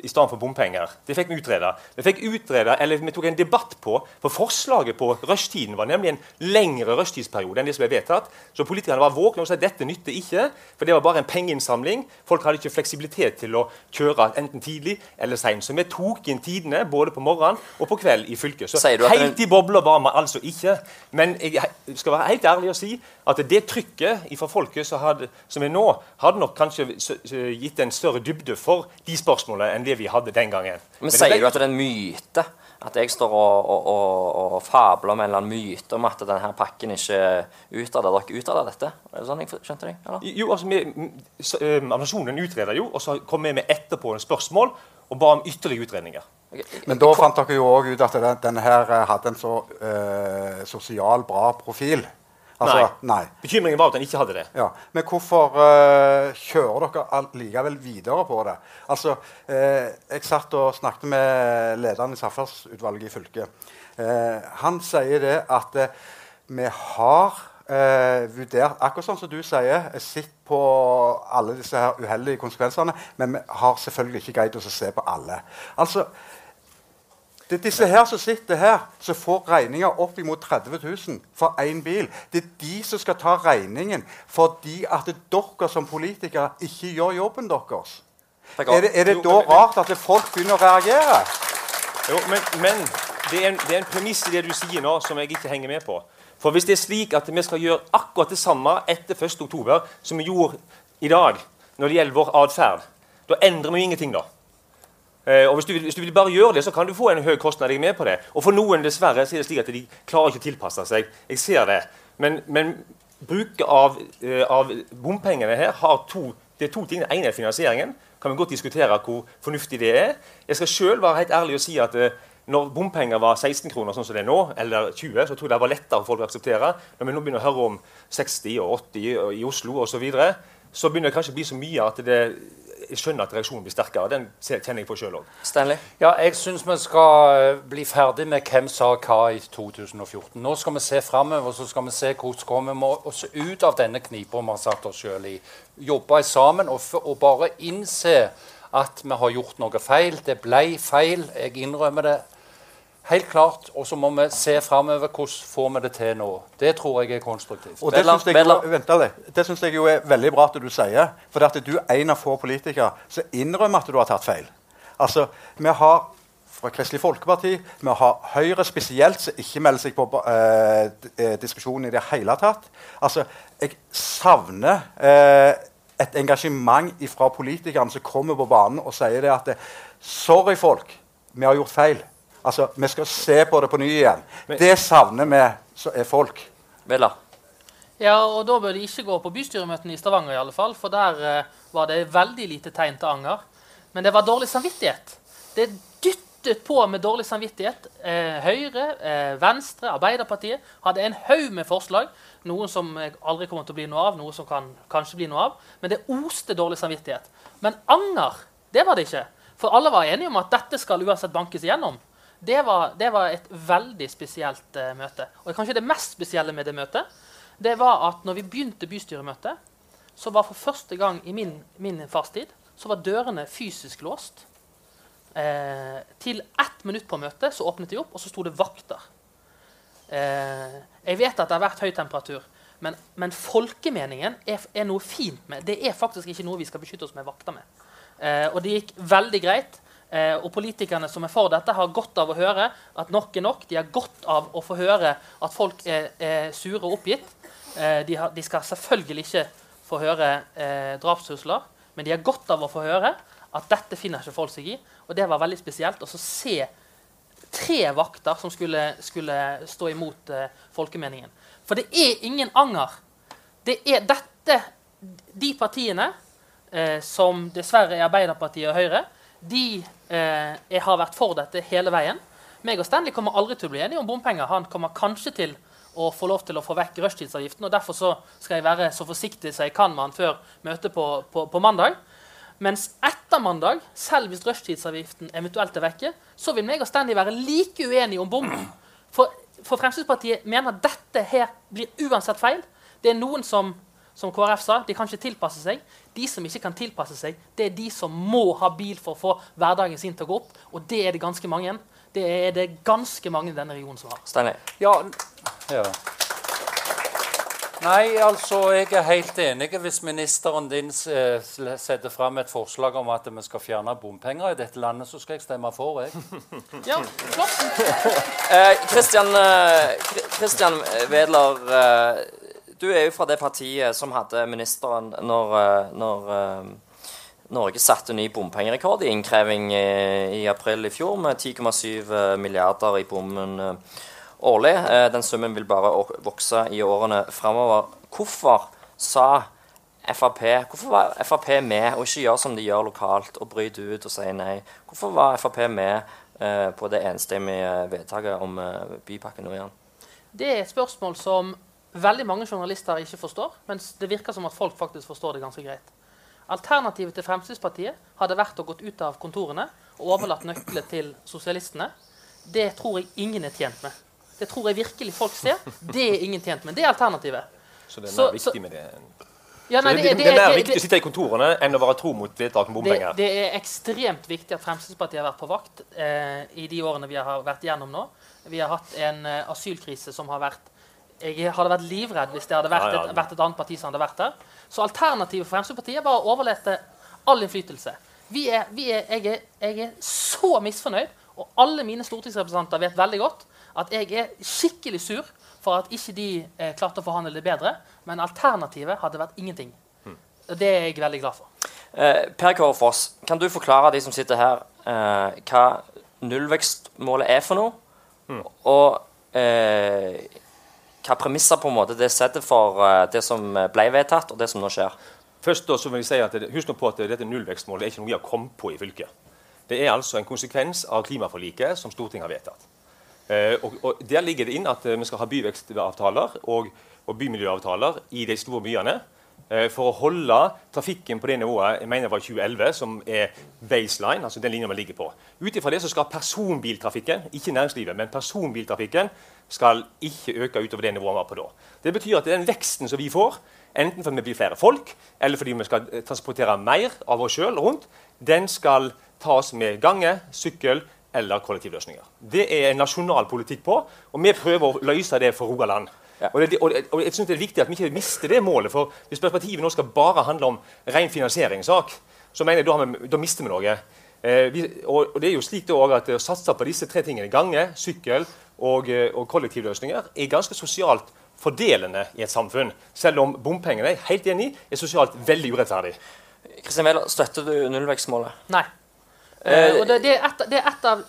uh, for, bompenger. Det fikk vi utreda. Vi fikk utreda, eller vi tok en debatt på, for forslaget på rushtiden var nemlig en lengre rushtidsperiode enn det som ble vedtatt. Så politikerne var våkne og sa dette nytter ikke, for det var bare en pengeinnsamling. Folk hadde ikke fleksibilitet til å kjøre enten tidlig eller seint. Så vi tok inn tidene både på morgenen og på kveld i fylket. Så helt i bobla var vi altså ikke. Men jeg skal være helt ærlig og si at det trykket fra folket som, hadde, som er nå, hadde nok kanskje gitt en større dybde for de spørsmålene enn det vi hadde den gangen. Men, Men Sier du at det er en myte? At jeg står og, og, og, og fabler med en eller annen myte om at denne pakken ikke utreder dere utreder dette? Er det sånn jeg skjønte deg? Eller? Jo, altså, vi, Administrasjonen utreder jo, og så kom vi med etterpå en spørsmål og ba om ytterligere utredninger. Men da fant dere jo òg ut at denne her hadde en så uh, sosial bra profil. Altså, nei. nei. Bekymringen var at han ikke hadde det. Ja. Men hvorfor uh, kjører dere likevel videre på det? Altså, uh, Jeg satt og snakket med lederen i samferdselsutvalget i fylket. Uh, han sier det at vi har vurdert Akkurat sånn som du sier, sett på alle disse her uheldige konsekvensene, men vi har selvfølgelig ikke greid å se på alle. Altså, det er disse her som sitter her, som får regninger opp mot 30 000 for én bil. Det er de som skal ta regningen fordi at dere som politikere ikke gjør jobben deres. Er det, er det da rart at folk begynner å reagere? Jo, men, men det, er en, det er en premiss i det du sier nå, som jeg ikke henger med på. For hvis det er slik at vi skal gjøre akkurat det samme etter 1.10. som vi gjorde i dag når det gjelder vår atferd, da endrer vi ingenting, da. Eh, og hvis du, hvis du, vil bare gjøre det, så kan du få en høy kostnad. Jeg er med på det. Og for noen dessverre så er det slik at de klarer ikke å tilpasse seg. Jeg ser det. Men, men bruk av, uh, av, bompengene her har to, det er to ting. Det ene er finansieringen. Kan vi godt diskutere hvor fornuftig det er. Jeg skal selv være helt ærlig og si at uh, når bompenger var 16 kroner, sånn som det er nå, eller 20, så tror jeg det var lettere for folk å akseptere. Når vi nå begynner å høre om 60 og 80 i Oslo osv., så, videre, så begynner det kanskje å bli så mye at det jeg skjønner at reaksjonen blir sterkere. Den kjenner jeg på sjøl òg. Ja, jeg syns vi skal eh, bli ferdig med hvem sa hva i 2014. Nå skal vi se framover, så skal vi se hvordan vi må oss ut av denne knipa vi har satt oss sjøl i. Jobbe sammen og, og, bare innse at vi har gjort noe feil. Det ble feil. Jeg innrømmer det Helt klart. Og så må vi se framover hvordan får vi det til nå. Det tror jeg er konstruktivt. Og Det syns jeg, jeg jo er veldig bra at du sier. For at du er en av få politikere som innrømmer at du har tatt feil. Altså, Vi har fra Kristelig Folkeparti, vi har Høyre spesielt, som ikke melder seg på eh, eh, diskusjonen i det hele tatt. Altså, Jeg savner eh, et engasjement fra politikerne som kommer på banen og sier det at Sorry, folk. Vi har gjort feil. Altså, Vi skal se på det på ny igjen. Men, det savner vi som er folk. Vela. Ja, og da bør de ikke gå på bystyremøtene i Stavanger, i alle fall, for der uh, var det veldig lite tegn til anger. Men det var dårlig samvittighet. Det dyttet på med dårlig samvittighet. Eh, Høyre, eh, Venstre, Arbeiderpartiet hadde en haug med forslag. Noen som aldri kommer til å bli noe av, noe som kan kanskje bli noe av. Men det oste dårlig samvittighet. Men anger, det var det ikke. For alle var enige om at dette skal uansett bankes igjennom. Det var, det var et veldig spesielt uh, møte. Og kanskje det mest spesielle med det møtet det var at når vi begynte bystyremøtet, så var for første gang i min, min fartstid så var dørene fysisk låst. Eh, til ett minutt på møtet så åpnet de opp, og så sto det vakter. Eh, jeg vet at det har vært høy temperatur, men, men folkemeningen er, er, noe fint med. Det er faktisk ikke noe vi skal beskytte oss med vakter med. Eh, og det gikk veldig greit. Eh, og politikerne som er for dette, har godt av å høre at nok er nok. De har godt av å få høre at folk er, er sure og oppgitt. Eh, de, har, de, skal selvfølgelig ikke få høre eh, drapstrusler, men de har godt av å få høre at dette finner ikke folk seg i. Og det var veldig spesielt å se tre vakter som skulle, skulle stå imot eh, folkemeningen. For det er ingen anger. Det er dette De partiene eh, som dessverre er Arbeiderpartiet og Høyre, de eh, har vært for dette hele veien. Meg og Stanley kommer aldri til å bli enige om bompenger. Han kommer kanskje til å få lov til å få vekk rushtidsavgiften. og Derfor skal jeg være så forsiktig som jeg kan med han før møtet på, på, på mandag. Mens etter mandag, selv hvis rushtidsavgiften eventuelt er vekke, så vil meg og Stanley være like uenige om bom. For, for, Fremskrittspartiet mener dette her blir uansett feil. Det er noen som som KrF sa, de kan ikke tilpasse seg. De som ikke kan tilpasse seg, det er de som må ha bil for å få hverdagen sin til å gå opp. Og det er det ganske mange. Det er det ganske mange i denne regionen som har. Steinar. Ja, ja. Nei, altså, jeg er helt enig. Hvis ministeren din eh, setter fram et forslag om at vi skal fjerne bompenger i dette landet, så skal jeg stemme for, jeg. ja, flott. eh, Christian, eh, Vedler eh, du er jo fra det partiet som hadde ministeren når, eh, når eh, Norge satte ny bompengerekord i innkreving i, i april i fjor, med 10,7 milliarder i bommen årlig. Eh, den summen vil bare vokse i årene framover. Hvorfor sa FAP, Hvorfor var Frp med og ikke gjør som de gjør lokalt og bryter ut og sier nei? Hvorfor var Frp med eh, på det enstemmige vedtaket om bypakken Bypakke Nord-Jæren? Det er et spørsmål som veldig mange journalister ikke forstår, mens det virker som at folk faktisk forstår det ganske greit. Alternativet til Fremskrittspartiet hadde vært å gå ut av kontorene og overlatt nøklene til sosialistene. Det tror jeg ingen er tjent med. Det tror jeg virkelig folk ser. Det er ingen tjent med. Det er alternativet. Så det er mer viktig med det ja, nei, det, det, det, er mer viktig å sitte i kontorene enn å være tro mot vedtak om bompenger? Det, er ekstremt viktig at Fremskrittspartiet har vært på vakt eh, i de årene vi har vært gjennom nå. Vi har hatt en uh, asylkrise som har vært Jeg hadde vært livredd hvis det hadde vært, ja, ja. Et, vært et, annet parti som hadde vært der. Så alternativet for Fremskrittspartiet var å overlate all innflytelse. Vi er, vi er, jeg, er, jeg er så misfornøyd, og alle mine stortingsrepresentanter vet veldig godt at jeg er skikkelig sur for at ikke de eh, klarte å forhandle det bedre. Men alternativet hadde vært ingenting. Mm. Det er jeg veldig glad for. Eh, per Kåre Foss, kan du forklare de som sitter her, eh, hva nullvekstmålet er for noe? Mm. Og eh, hva premisser på en måte det setter for eh, det som ble vedtatt, og det som nå skjer? Først da, så vil jeg si at det, Husk nå på at dette nullvekstmålet er ikke noe vi har kommet på i fylket. Det er altså en konsekvens av klimaforliket som Stortinget har vedtatt. Eh, og, og, Der ligger det inn at eh, vi skal ha byvekstavtaler og, og bymiljøavtaler i de store byene. Eh, for å holde trafikken på det nivået jeg mener var 2011, som er baseline. altså den linjen vi ligger på. Ut ifra det så skal personbiltrafikken ikke næringslivet, men personbiltrafikken skal ikke øke utover det nivået vi var på da. Det betyr at den veksten som vi får, enten fordi vi blir flere folk, eller fordi vi skal transportere mer av oss sjøl rundt, den skal tas med gange, sykkel, eller kollektivløsninger. Det er en nasjonal politikk på, og vi prøver å løse det for Rogaland. Ja. Og, det, og, og, jeg synes det er viktig at vi ikke mister det målet. for Hvis perspektivet nå skal bare handle om ren finansieringssak, så mener jeg da, vi, da mister vi noe. Eh, vi, og, og, det er jo slik at Å satse på disse tre tingene, gange, sykkel og, eh, og kollektivløsninger, er ganske sosialt fordelende i et samfunn. Selv om bompengene er helt enig, er sosialt veldig urettferdig. Kristian Wæler, støtter du nullvekstmålet? Nei. Eh, og det, det, er et, det, er et, av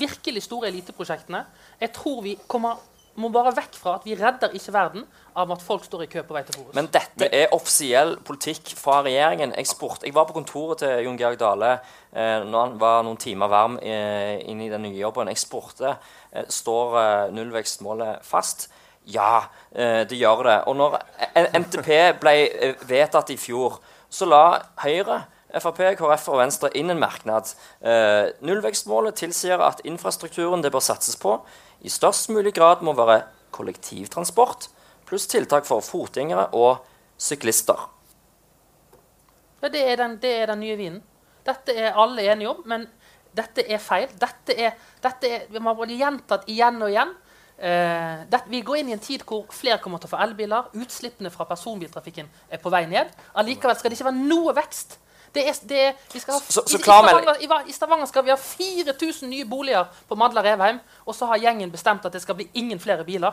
virkelig store eliteprosjektene. Jeg tror vi kommer, må bare vekk fra at vi redder ikke verden av at folk står i kø på vei til Forus. Men dette er offisiell politikk fra regjeringen. Jeg, spurte, jeg var på kontoret til Jon Georg Dale eh, når han var noen timer varm eh, inn i den nye jobben. Jeg spurte eh, står eh, nullvekstmålet fast. Ja, eh, det gjør det. Og når NTP ble vedtatt i fjor, så la Høyre Frp, KrF og Venstre inn en merknad. Eh, nullvekstmålet tilsier at infrastrukturen det bør satses på, i størst mulig grad må være kollektivtransport pluss tiltak for fotgjengere og syklister. Ja, det er, den, det er den nye vinen. Dette er alle enige om, men dette er feil. Dette er, dette er, man har gjentatt igjen og igjen. Uh, det, vi går inn i en tid hvor flere kommer til å få elbiler. Utslippene fra personbiltrafikken er på vei ned. Allikevel skal det ikke være noe vekst. Det er, det vi skal ha, Så- så i, i, Stavanger, i, Stavanger skal vi ha 4000 nye boliger på Madla Revheim. Og så har gjengen bestemt at det skal bli ingen flere biler.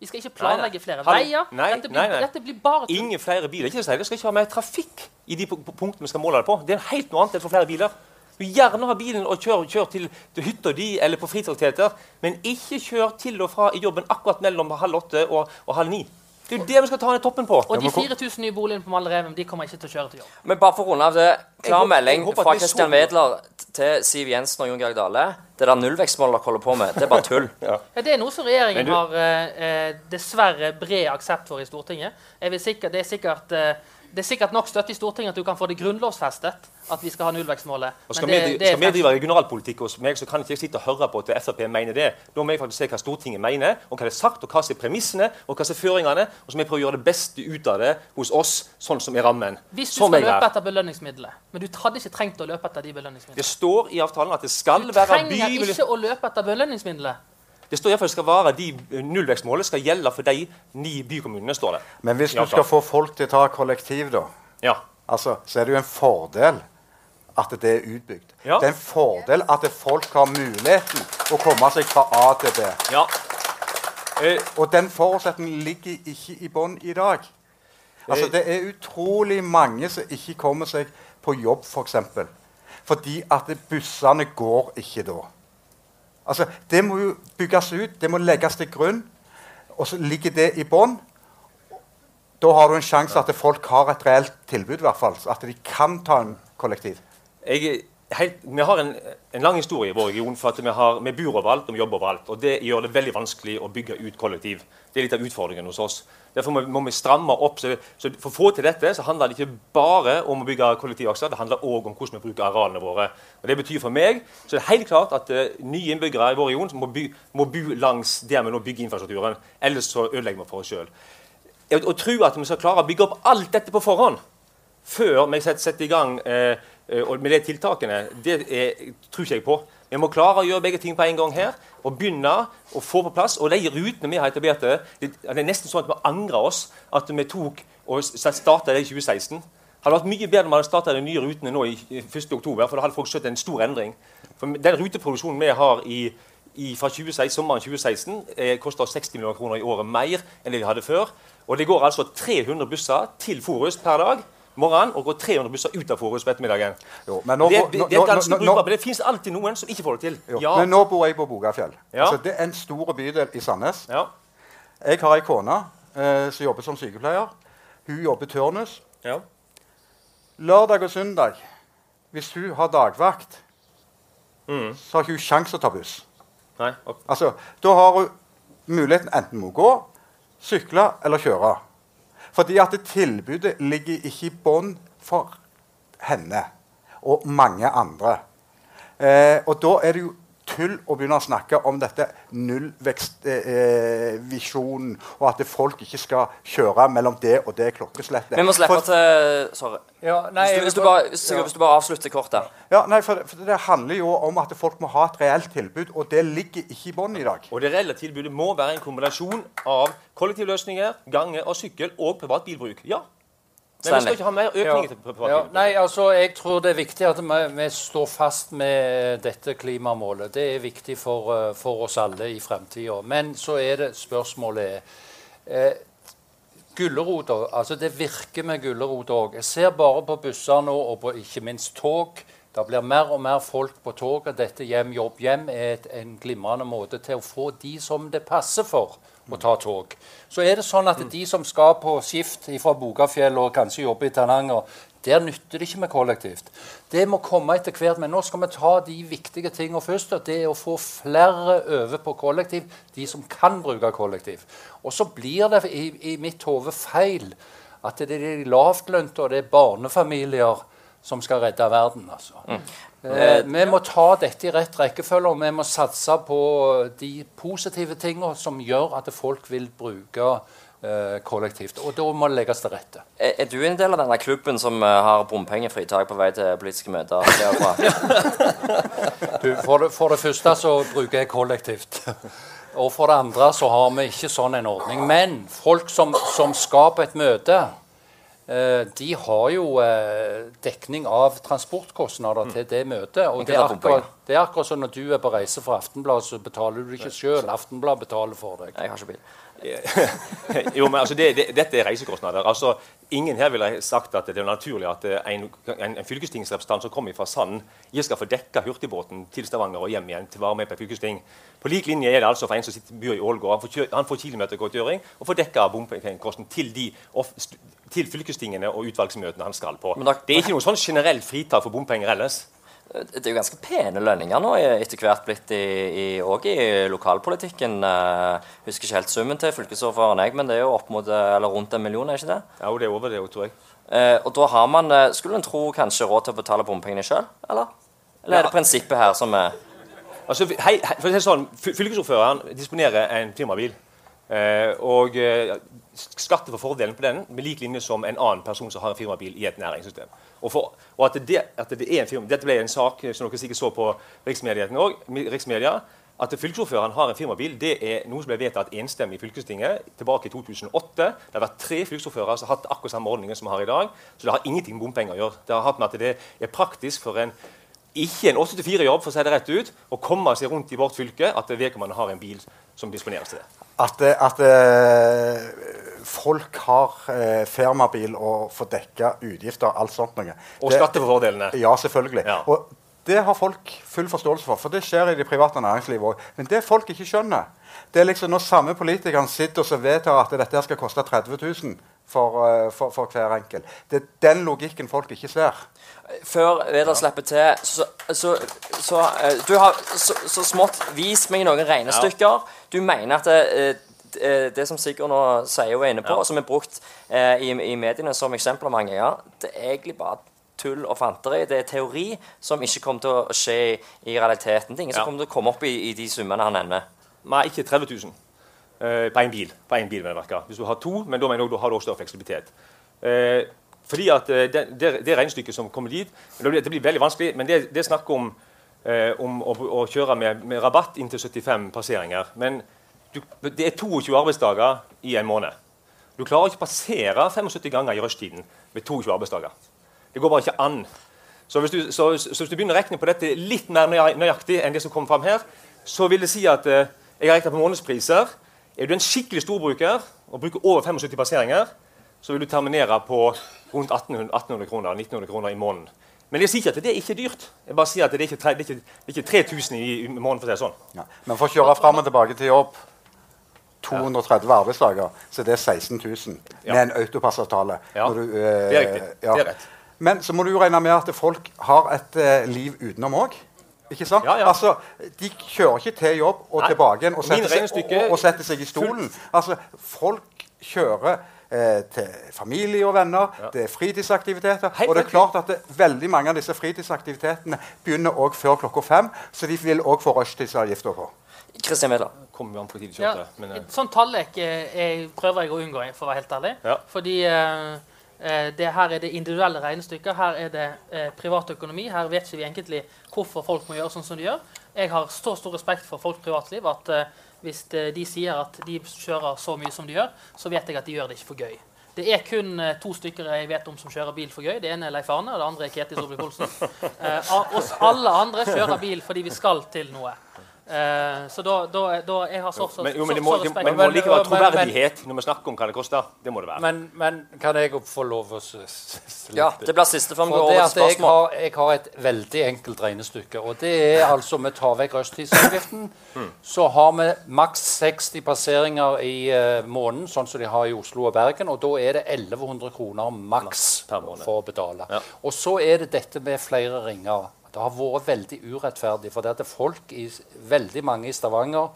Vi skal ikke Nei, nei. planlegge flere veier. Nei, dette, blir, nei, dette blir bare. Ingen flere biler. Ikke det skal ikke ha mer trafikk i de pu- pu- punktene vi skal måle det på. Det er helt noe annet enn for flere biler. Du gjerne ha bilen og kjør, kjør til, til hytta di eller på fritidsaktiviteter, men ikke kjør til og fra i jobben akkurat mellom halv åtte og, og halv ni. Det er jo det vi skal ta ned toppen på. Og de 4000 nye boligene på Madla de kommer ikke til å kjøre til jobb. Men bare for å runde av det. Klar melding fra Christian Wedler til Siv Jensen og Jon Georg Dale. Det der nullvekstmålet dere holder på med, det er bare tull. Ja, Det er noe som regjeringen du- har eh, eh, dessverre bred aksept for i Stortinget. Jeg vil sikkert, det, er sikkert, eh, det er sikkert nok støtte i Stortinget at du kan få det grunnlovsfestet at vi skal ha nullvekstmålet. Og skal, Men det- vi, det skal vi drive regionalpolitikk hos meg, så kan ikke jeg sitte og høre på at Frp mener det. Da må jeg faktisk se hva Stortinget mener, og hva det er sagt, og hva som er premissene, og hva som er føringene. Og så må jeg prøve å gjøre det beste ut av det hos oss, sånn som er rammen. Hvis du Som skal løpe er. etter belønningsmiddelet, men du hadde ikke trengt å løpe etter de belønningsmidlene. Det står i avtalen at det skal Du trenger by... ikke å løpe etter belønningsmiddelet. Det står i hvert fall skal være de eh, nullvekstmålet skal gjelde for de ni bykommunene. står det. Men hvis du skal få folk til å ta kollektiv, da, Ja. altså, så er det jo en fordel at det er utbygd. Ja. Det er en fordel at folk har muligheten å komme seg fra A til B. ja. Eh, Og den forutsetningen ligger ikke i bånn i dag. Altså, Eh. det er utrolig mange som ikke kommer seg på jobb, f.eks. For fordi at bussene går ikke da. Altså, Det må jo bygges ut, det må legges til grunn. Og så ligger det i bånn. Da har du en sjanse at folk har et reelt tilbud, i hvert fall. At de kan ta en kollektiv. jeg, helt, vi har en, en lang historie i vår region for at vi, har, vi bor overalt og vi jobber overalt. og Det gjør det veldig vanskelig å bygge ut kollektiv. Det er litt av utfordringen hos oss. Derfor må, må vi stramme opp. Så, så For å få til dette så handler det ikke bare om å bygge kollektivakser, det handler òg om hvordan vi bruker arealene våre. Og Det betyr for meg så det er helt klart at uh, nye innbyggere i vår region må, by, må bo langs der vi nå bygger infrastrukturen. Ellers så ødelegger vi for oss sjøl. Å tro at vi skal klare å bygge opp alt dette på forhånd før vi setter, setter i gang eh, og med de tiltakene, det er, tror ikke jeg på. Vi må klare å gjøre begge ting på en gang her. Og begynne å få på plass. Og de rutene vi har etablert, det, det er nesten sånn at vi angrer oss at vi tok og starta det i 2016. Det hadde vært mye bedre om vi hadde starta de nye rutene nå i i 1. oktober, for da hadde folk sett en stor endring. For Den ruteproduksjonen vi har i, i fra 2016, sommeren 2016 eh, koster 60 millioner kroner i året mer enn det vi hadde før. Og det går altså 300 busser til Forus per dag morgenen og går 300 busser ut av Forus på ettermiddagen. Jo, men nå, det, det, det er ganske brukbart, men det finnes alltid noen som ikke får det til. Ja. Men nå bor jeg på Bogafjell. Ja. Altså, det er en stor bydel i Sandnes. Ja. Jeg har ei kone eh, som jobber som sykepleier. Hun jobber turnus. Ja. Lørdag og søndag, hvis hun har dagvakt, Mm. så har ikke hun sjanse å ta buss. Nei. okay. Altså, Da har hun muligheten enten må gå, sykle eller kjøre. Fordi at tilbudet ligger ikke i bånn for henne og mange andre. Eh, og da er det jo tull å begynne å snakke om dette nullvekstvisjonen, eh, og at folk ikke skal kjøre mellom det og det klokkeslettet. Vi må slippe For- til Sorry. Ja, nei, Hvis du, hvis du, bare, Sigurd, hvis du bare avslutter kort der. Ja, nei, for, for Det handler jo om at folk må ha et reelt tilbud, og det ligger ikke i bunnen i dag. Og det reelle tilbudet må være en kombinasjon av kollektivløsninger, gange og sykkel og privat bilbruk. Ja. Men vi skal ikke ha mer økning til privat Ja, bilbruk. nei, altså, Jeg tror det er viktig at vi, vi står fast med dette klimamålet. Det er viktig for, eh, for oss alle i fremtida. Men så er det spørsmålet er eh, Gulrota. Altså, det virker med gulrot òg. Jeg ser bare på busser nå, og på ikke minst tog. Det blir mer og mer folk på toget. Dette hjem, jobb, hjem er et, en glimrende måte til å få de som det passer for, å ta tog. Så er det sånn at de som skal på skift fra Bogafjell og kanskje jobbe i Tananger, der nytter det ikke med kollektivt. Det må komme etter hvert. Men nå skal vi ta de viktige tingene først. og Det er å få flere over på kollektiv, de som kan bruke kollektiv. Og så blir det i, i mitt hode feil at det er de lavtlønte og det er barnefamilier som skal redde verden. altså. Eh, vi må ta dette i rett rekkefølge, og vi må satse på de positive tingene som gjør at folk vil bruke eh, kollektivt. Og da må det legges til rette. Er, er du en del av denne klubben som eh, har bompengefritak på vei til politiske møter? Du, for, det, for det første så bruker jeg kollektivt. og for det andre så har vi ikke sånn en ordning. Men folk som, som skal på et møte, de har jo eh, dekning av transportkostnader til det møtet. Og det er, akkurat, det er akkurat som når du er på reise for Aftenbladet, så betaler du ikke sjøl. Aftenbladet betaler for deg. Jeg har ikke bil. jo, men altså, det, det, Dette er reisekostnader. Altså, ingen her ville sagt at det er naturlig at eh, en, en, en fylkestingsrepresentant som kommer fra Sand, ikke skal få dekka hurtigbåten til Stavanger og hjem igjen til å være med på fylkesting. På lik linje er det altså for en som sitter, bor i Ålgård. Han får, han får kilometergodtgjøring og får dekka bompengekosten til, de, til fylkestingene og utvalgsmøtene han skal på. Da, det er ikke noe sånn generelt fritak for bompenger ellers. Det er jo ganske pene lønninger nå etter hvert blitt i, i, i lokalpolitikken. Jeg husker ikke helt summen til fylkesordføreren, jeg, men det er jo opp mot, eller rundt en million, er ikke det? Ja, det er over det, tror jeg. Eh, og da har man, skulle en tro, kanskje råd til å betale bompengene sjøl, eller? Eller er det prinsippet her som er Altså, hei, hei, for å si sånn, Fylkesordføreren disponerer en firmabil. Eh, og eh, skatter for fordelen på den med lik linje som en annen person som har en firmabil i et næringssystem. Og, for, og at, det, at, det, er en firma, Dette ble en sak som dere sikkert så på riksmedia. At fylkesordføreren har en firmabil, det er noe som ble vedtatt enstemmig i fylkestinget tilbake i 2008. Det har vært tre fylkesordførere som har hatt akkurat samme ordningen som vi har i dag. Så det har ingenting med bompenger å gjøre. Det har hatt med at det er praktisk for en ikke en 8-4-jobb for å si det rett ut, å komme seg rundt i vårt fylke at vedkommende har en bil som disponeres til det. At, at uh, folk har eh, firmabil og får dekka utgifter og alt sånt noe. Og skattefordelene. Ja, selvfølgelig. Ja. Og det har folk full forståelse for, for det skjer i det private næringslivet òg. Men det folk ikke skjønner, det er liksom når samme politikerne sitter og vedtar at dette skal koste 30 000 for, uh, for, for hver enkelt. Det er den logikken folk ikke ser. Før Vedar slipper til, så, så, så Du har så, så, smått vist meg noen regnestykker. Ja. Du mener at det, det, det som Sigurd nå sier og er inne på, ja. som er brukt eh, i, i, mediene som eksempler mange ganger, det er egentlig bare tull og fanteri. Det er teori som ikke kommer til å skje i, i realiteten. Det er ingen ja. som kommer til å komme opp i, i de summene han nevner. Nei, ikke 30 000 eh, på én bil. På en bil Hvis du har to, men da mener jeg har du også større fleksibilitet. Eh, fordi at eh, det, det, det, regnestykket som kommer dit Det blir, det blir veldig vanskelig, men det, det er snakk om, eh, om å, å, kjøre med, med, rabatt inntil 75 passeringer. Men du, det er 22 arbeidsdager i en måned. Du klarer ikke å passere 75 ganger i rushtiden med 22 arbeidsdager. Det går bare ikke an. Så hvis, du, så, så hvis du begynner å regne på dette litt mer nøyaktig enn det som kommer fram her, så vil det si at eh, jeg har regnet på månedspriser. Er du en skikkelig storbruker og bruker over 75 passeringer, så vil du terminere på rundt 1800, kroner, 1900 kroner i måneden. Men jeg sier ikke at det er ikke dyrt. Jeg bare sier at det er ikke, det er ikke, det er ikke 3000 i, i måneden. for å si sånn. Ja. Men for å kjøre fram og tilbake til jobb 230 arbeidsdager, så det er 16 000 med en autopassavtale. Ja, du, eh, det er riktig. Ja. Det er rett. Men så må du jo regne med at folk har et eh, liv utenom òg. Ikke sant? Ja, ja. Altså, De kjører ikke til jobb og Nei. tilbake igjen og og, og setter seg i stolen. Altså, Folk kjører eh, til familie og venner. Ja. Det er fritidsaktiviteter. Hei, og det er klart at det, veldig mange av disse fritidsaktivitetene begynner også før klokka fem, så de vil òg få rushtidsavgifter på. Kristian kjørte. Ja, men, uh... Et tallek eh, prøver jeg å unngå, for å være helt ærlig. Ja. Fordi eh, eh, det, her er det individuelle regnestykker. Her er det eh, privatøkonomi. Her vet ikke vi egentlig hvorfor folk må gjøre sånn som de gjør. Jeg har så stor respekt for folks privatliv at eh, hvis de sier at de kjører så mye som de gjør, så vet jeg at de gjør det ikke for gøy. Det er kun to stykker jeg vet om som kjører bil for gøy. Det ene er Leif Arne, og det andre er Ketil Solvik-Olsen. Eh, oss alle andre kjører bil fordi vi skal til noe. Uh, så da, da, da, jeg har så, så, men, jo, men det må, så men, det må likevel være troverdighet når vi snakker om hva det koster. Det må det være. Men, men kan jeg få lov å slippe? Ja, det blir siste før vi går over til. Jeg har, jeg har, et veldig enkelt regnestykke. Og det er altså Vi tar vekk rushtidsavgiften. mm. Så har vi maks 60 passeringer i uh, måneden, sånn som de har i Oslo og Bergen. Og da er det 1100 kroner maks for å betale. Ja. Og så er det dette med flere ringer. Det har vært veldig urettferdig. For det er folk i, veldig mange i Stavanger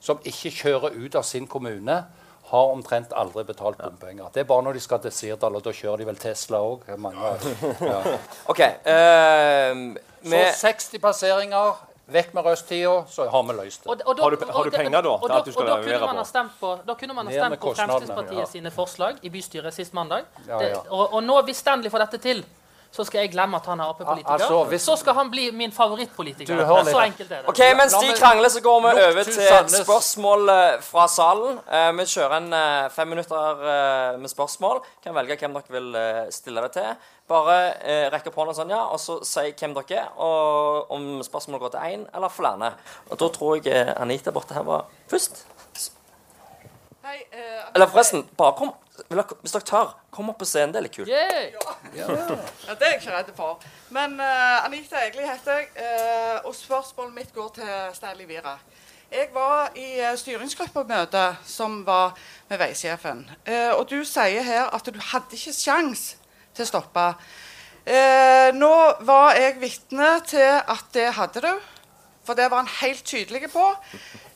som ikke kjører ut av sin kommune, har omtrent aldri betalt bompenger. Det er bare når de skal til Sirdal, og da kjører de vel Tesla òg. Ja. Okay, uh, så 60 passeringer. Vekk med rushtida, så har vi løst det. Og, og, har, du, har, du, penger, da? Og, da, og da, kunne man ha stemt på, da kunne man ha stemt på Fremskrittspartiet ja. sine forslag i bystyret sist mandag. Ja, ja. Det, og, nå, hvis Stanley får dette til, så skal jeg glemme at han er Ap-politiker. Altså, hvis- Så skal han bli min favorittpolitiker. Du. Så enkelt er det. Ok, Mens de krangler, så går vi over til spørsmål eh, fra salen. Eh, vi kjører en eh, fem minutter eh, med spørsmål. Kan velge hvem dere vil eh, stille det til. Bare uh, rekke opp hånda sånn, ja, og så si hvem dere er, og om spørsmålet går til én eller flere. Og da tror jeg eh, Anita borte her var først. Hei, uh, Eller forresten, bare kom Hvis dere tør, kom opp på scenen. Det er litt kult. Ja. ja, det er jeg ikke redd for. Men uh, Anita Egli heter jeg, uh, og spørsmålet mitt går til Stanley Vira Jeg var i uh, styringsgruppemøte som var med veisjefen. Eh, og du sier her at du hadde ikke sjans til å stoppe. Eh, nå var jeg vitne til at det hadde du. For det var han helt tydelig på.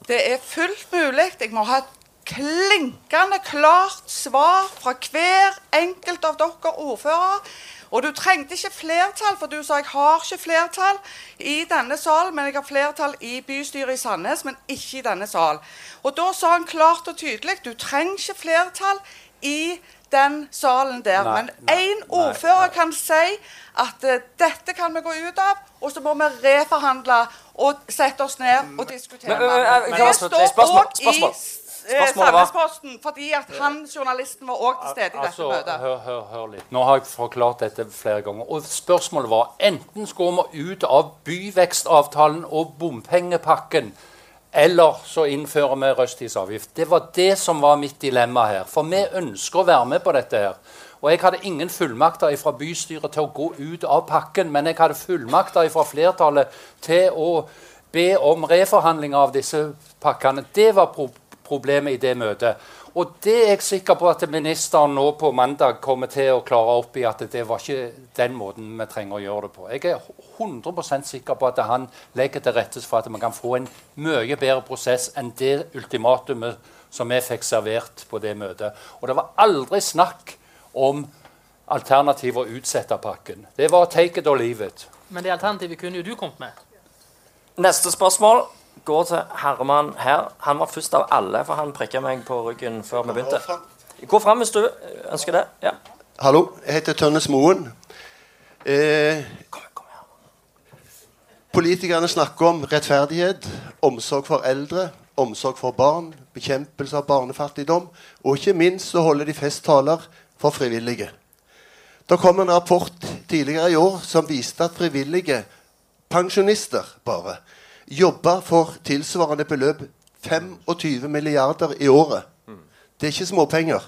Det er fullt mulig. Jeg må ha et klinkende klart svar fra hver enkelt av dere ordførere. Og du trengte ikke flertall, for du sa jeg har ikke flertall i denne sal, men jeg har flertall i bystyret i Sandnes, men ikke i denne sal. Og da sa han klart og tydelig du trenger ikke flertall i den salen der. Nei, men én ordfører nei. kan si at uh, dette kan vi gå ut av, og så må vi reforhandle og sette oss ned og diskutere. Men, men, men, men, kan jeg- står spørsmål, eh, Sandnesposten, fordi at han, journalisten, var òg til stede i dette Altså, møtet. hør, hør, hør litt. Nå har jeg forklart dette flere ganger. Og spørsmålet var enten skulle vi ut av byvekstavtalen og bompengepakken, eller så innfører vi rushtidsavgift. Det var det som var mitt dilemma her. For vi ønsker å være med på dette her. Og jeg hadde ingen fullmakter fra bystyret til å gå ut av pakken, men jeg hadde fullmakter fra flertallet til å be om reforhandling av disse pakkene. Det var pro problemet i det møtet. Og det er jeg sikker på at ministeren nå på mandag kommer til å klare opp i at det var ikke den måten vi trenger å gjøre det på. Jeg er 100% sikker på at han legger til rette for at vi kan få en mye bedre prosess enn det ultimatumet som vi fikk servert på det møtet. Og det var aldri snakk om alternativet å utsette pakken. Det var take it or leave it. Men det alternativet kunne jo du kommet med. Neste spørsmål går til Herman her. Han var først av alle, for han prikka meg på ryggen før vi begynte. Gå fram hvis du ønsker det. Ja. Hallo, jeg heter Tønnes Moen. Eh, Kom, kom her. politikerne snakker om rettferdighet, omsorg for eldre, omsorg for barn, bekjempelse av barnefattigdom, og ikke minst så holder de festtaler for frivillige. Det kom en rapport tidligere i år som viste at frivillige pensjonister bare jobba for tilsvarende beløp 25 milliarder i året. Det er ikke småpenger.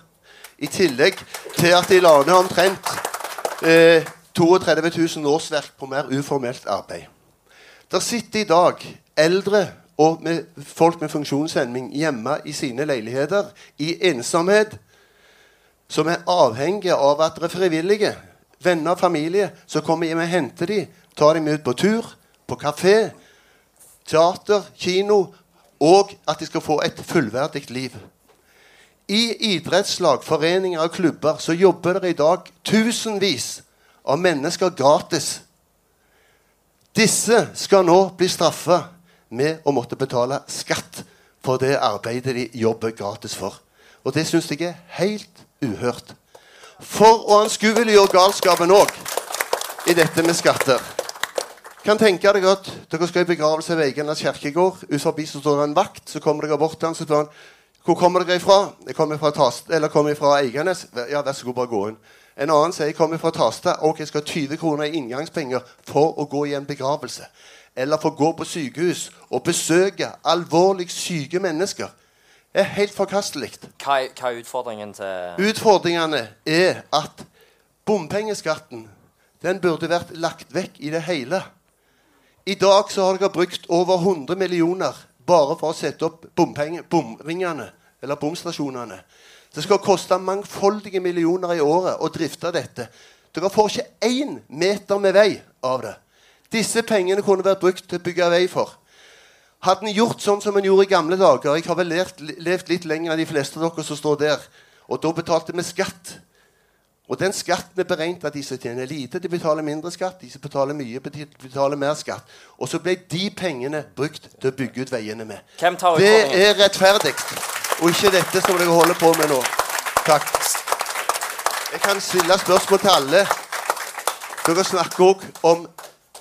I tillegg til at de la ned omtrent eh, 32 000 årsverk på mer uformelt arbeid. Der sitter i dag eldre og med folk med funksjonshemming hjemme i sine leiligheter i ensomhet, som er avhengige av at det er frivillige, venner og familie, som kommer hjem og henter dem, tar dem ut på tur, på kafé, teater, kino, og at de skal få et fullverdig liv. I idrettslag, foreninger og klubber så jobber det i dag tusenvis av mennesker gratis. Disse skal nå bli straffa med å måtte betale skatt for det arbeidet de jobber gratis for. Og det syns jeg er helt uhørt. For å anskueliggjøre galskapen òg i dette med skatter. Kan tenke deg at Dere skal i begravelse ved Eiganes kirkegård. Utenfor så står det en vakt. Så kommer dere bort til han så spør han, hvor kommer dere ifra. Jeg kommer fra, Tast, eller kommer fra Eiganes. Ja, vær så god, bare gå inn. En annen sier jeg kommer fra Tasta. Ok, jeg skal ha 20 kroner i inngangspenger for å gå i en begravelse. Eller for å gå på sykehus og besøke alvorlig syke mennesker. Det er helt forkastelig. Hva, hva er utfordringen til Utfordringene er at bompengeskatten den burde vært lagt vekk i det hele. I dag så har dere brukt over 100 millioner bare for å sette opp bomringene, eller bomstasjonene. Det skal koste mangfoldige millioner i året å drifte dette. Dere får ikke én meter med vei av det. Disse pengene kunne vært brukt til å bygge vei for. Hadde en gjort sånn som en gjorde i gamle dager Jeg har vel lært, levd litt lenger enn de fleste av dere som står der. Og da betalte vi skatt. Og den skatten er beregnet av de som tjener lite, de betaler mindre skatt. De som betaler mye, betaler mer skatt. Og så ble de pengene brukt til å bygge ut veiene med. Det er rettferdig, og ikke dette som dere holder på med nå. Takk. Jeg kan stille spørsmål til alle. Dere snakker òg om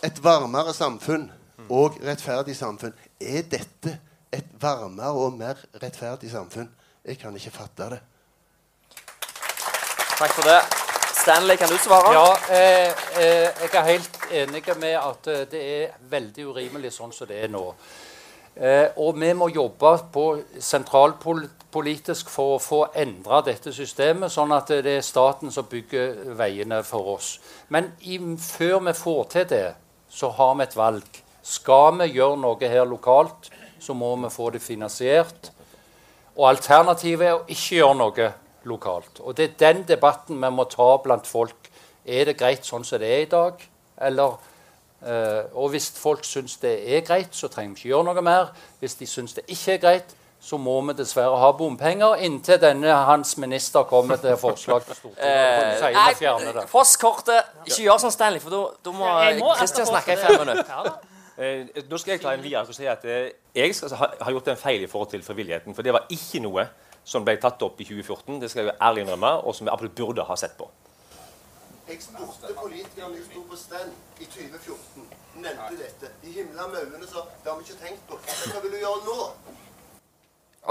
et varmere samfunn og rettferdig samfunn. Er dette et varmere og mer rettferdig samfunn? Jeg kan ikke fatte det. Takk for det. Stanley, kan du svare? Ja, eh, eh, jeg er helt enig med at eh, det er veldig urimelig sånn som det er nå. Eh, og vi må jobbe på sentralpolitisk for å få endra dette systemet, sånn at det er staten som bygger veiene for oss. Men i, før vi får til det, så har vi et valg. Skal vi gjøre noe her lokalt, så må vi få det finansiert. Og alternativet er å ikke gjøre noe lokalt. Og det er den debatten vi må ta blant folk. Er det greit sånn som det er i dag? Eller, øh, og hvis folk syns det er greit, så trenger vi ikke gjøre noe mer. Hvis de syns det ikke er greit, så må vi dessverre ha bompenger inntil denne hans minister kommer til forslag til Stortinget. Eh, nei, Foss-kortet. Ikke gjør sånn, Stanley, for da må Kristian snakke i fem minutter. Eh, nå skal jeg ta en via og si at eh, Jeg skal ha, ha, gjort en feil i forhold til frivilligheten. For det var ikke noe som ble tatt opp i 2014, det skal jeg ærlig innrømme, og som vi absolutt burde ha sett på. Jeg spurte politikerne som sto på stand i 2014, nevnte dette. De himla med øynene sa det har vi ikke tenkt på. Hva vil du gjøre nå?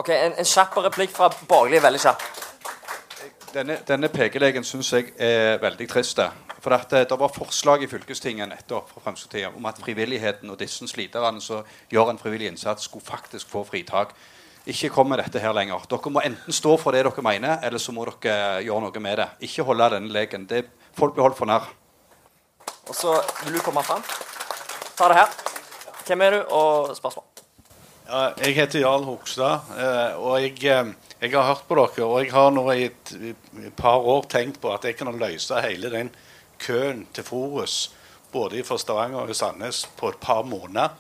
Ok, En, en kjapp replikk fra borgerlig, veldig kjapp. Denne, denne pekelegen syns jeg er veldig trist. For at eh, Det var forslag i fylkestinget nettopp fra Fremskrittspartiet om at frivilligheten og disse sliterne som gjør en frivillig innsats, skulle faktisk få fritak. Ikke kom med dette her lenger. Dere må enten stå for det dere mener, eller så må dere gjøre noe med det. Ikke holde denne leken. Det, folk blir holdt for nær. Og så vil du komme fram. Ta det her. Hvem er du, og spørsmål? Ja, jeg heter Jarl Hogstad, eh, og jeg, eh, jeg, har hørt på dere. Og jeg har nå i et, i et par år tenkt på at jeg kan løse hele den køen til Forus både fra Stavanger og Sandnes på et par måneder.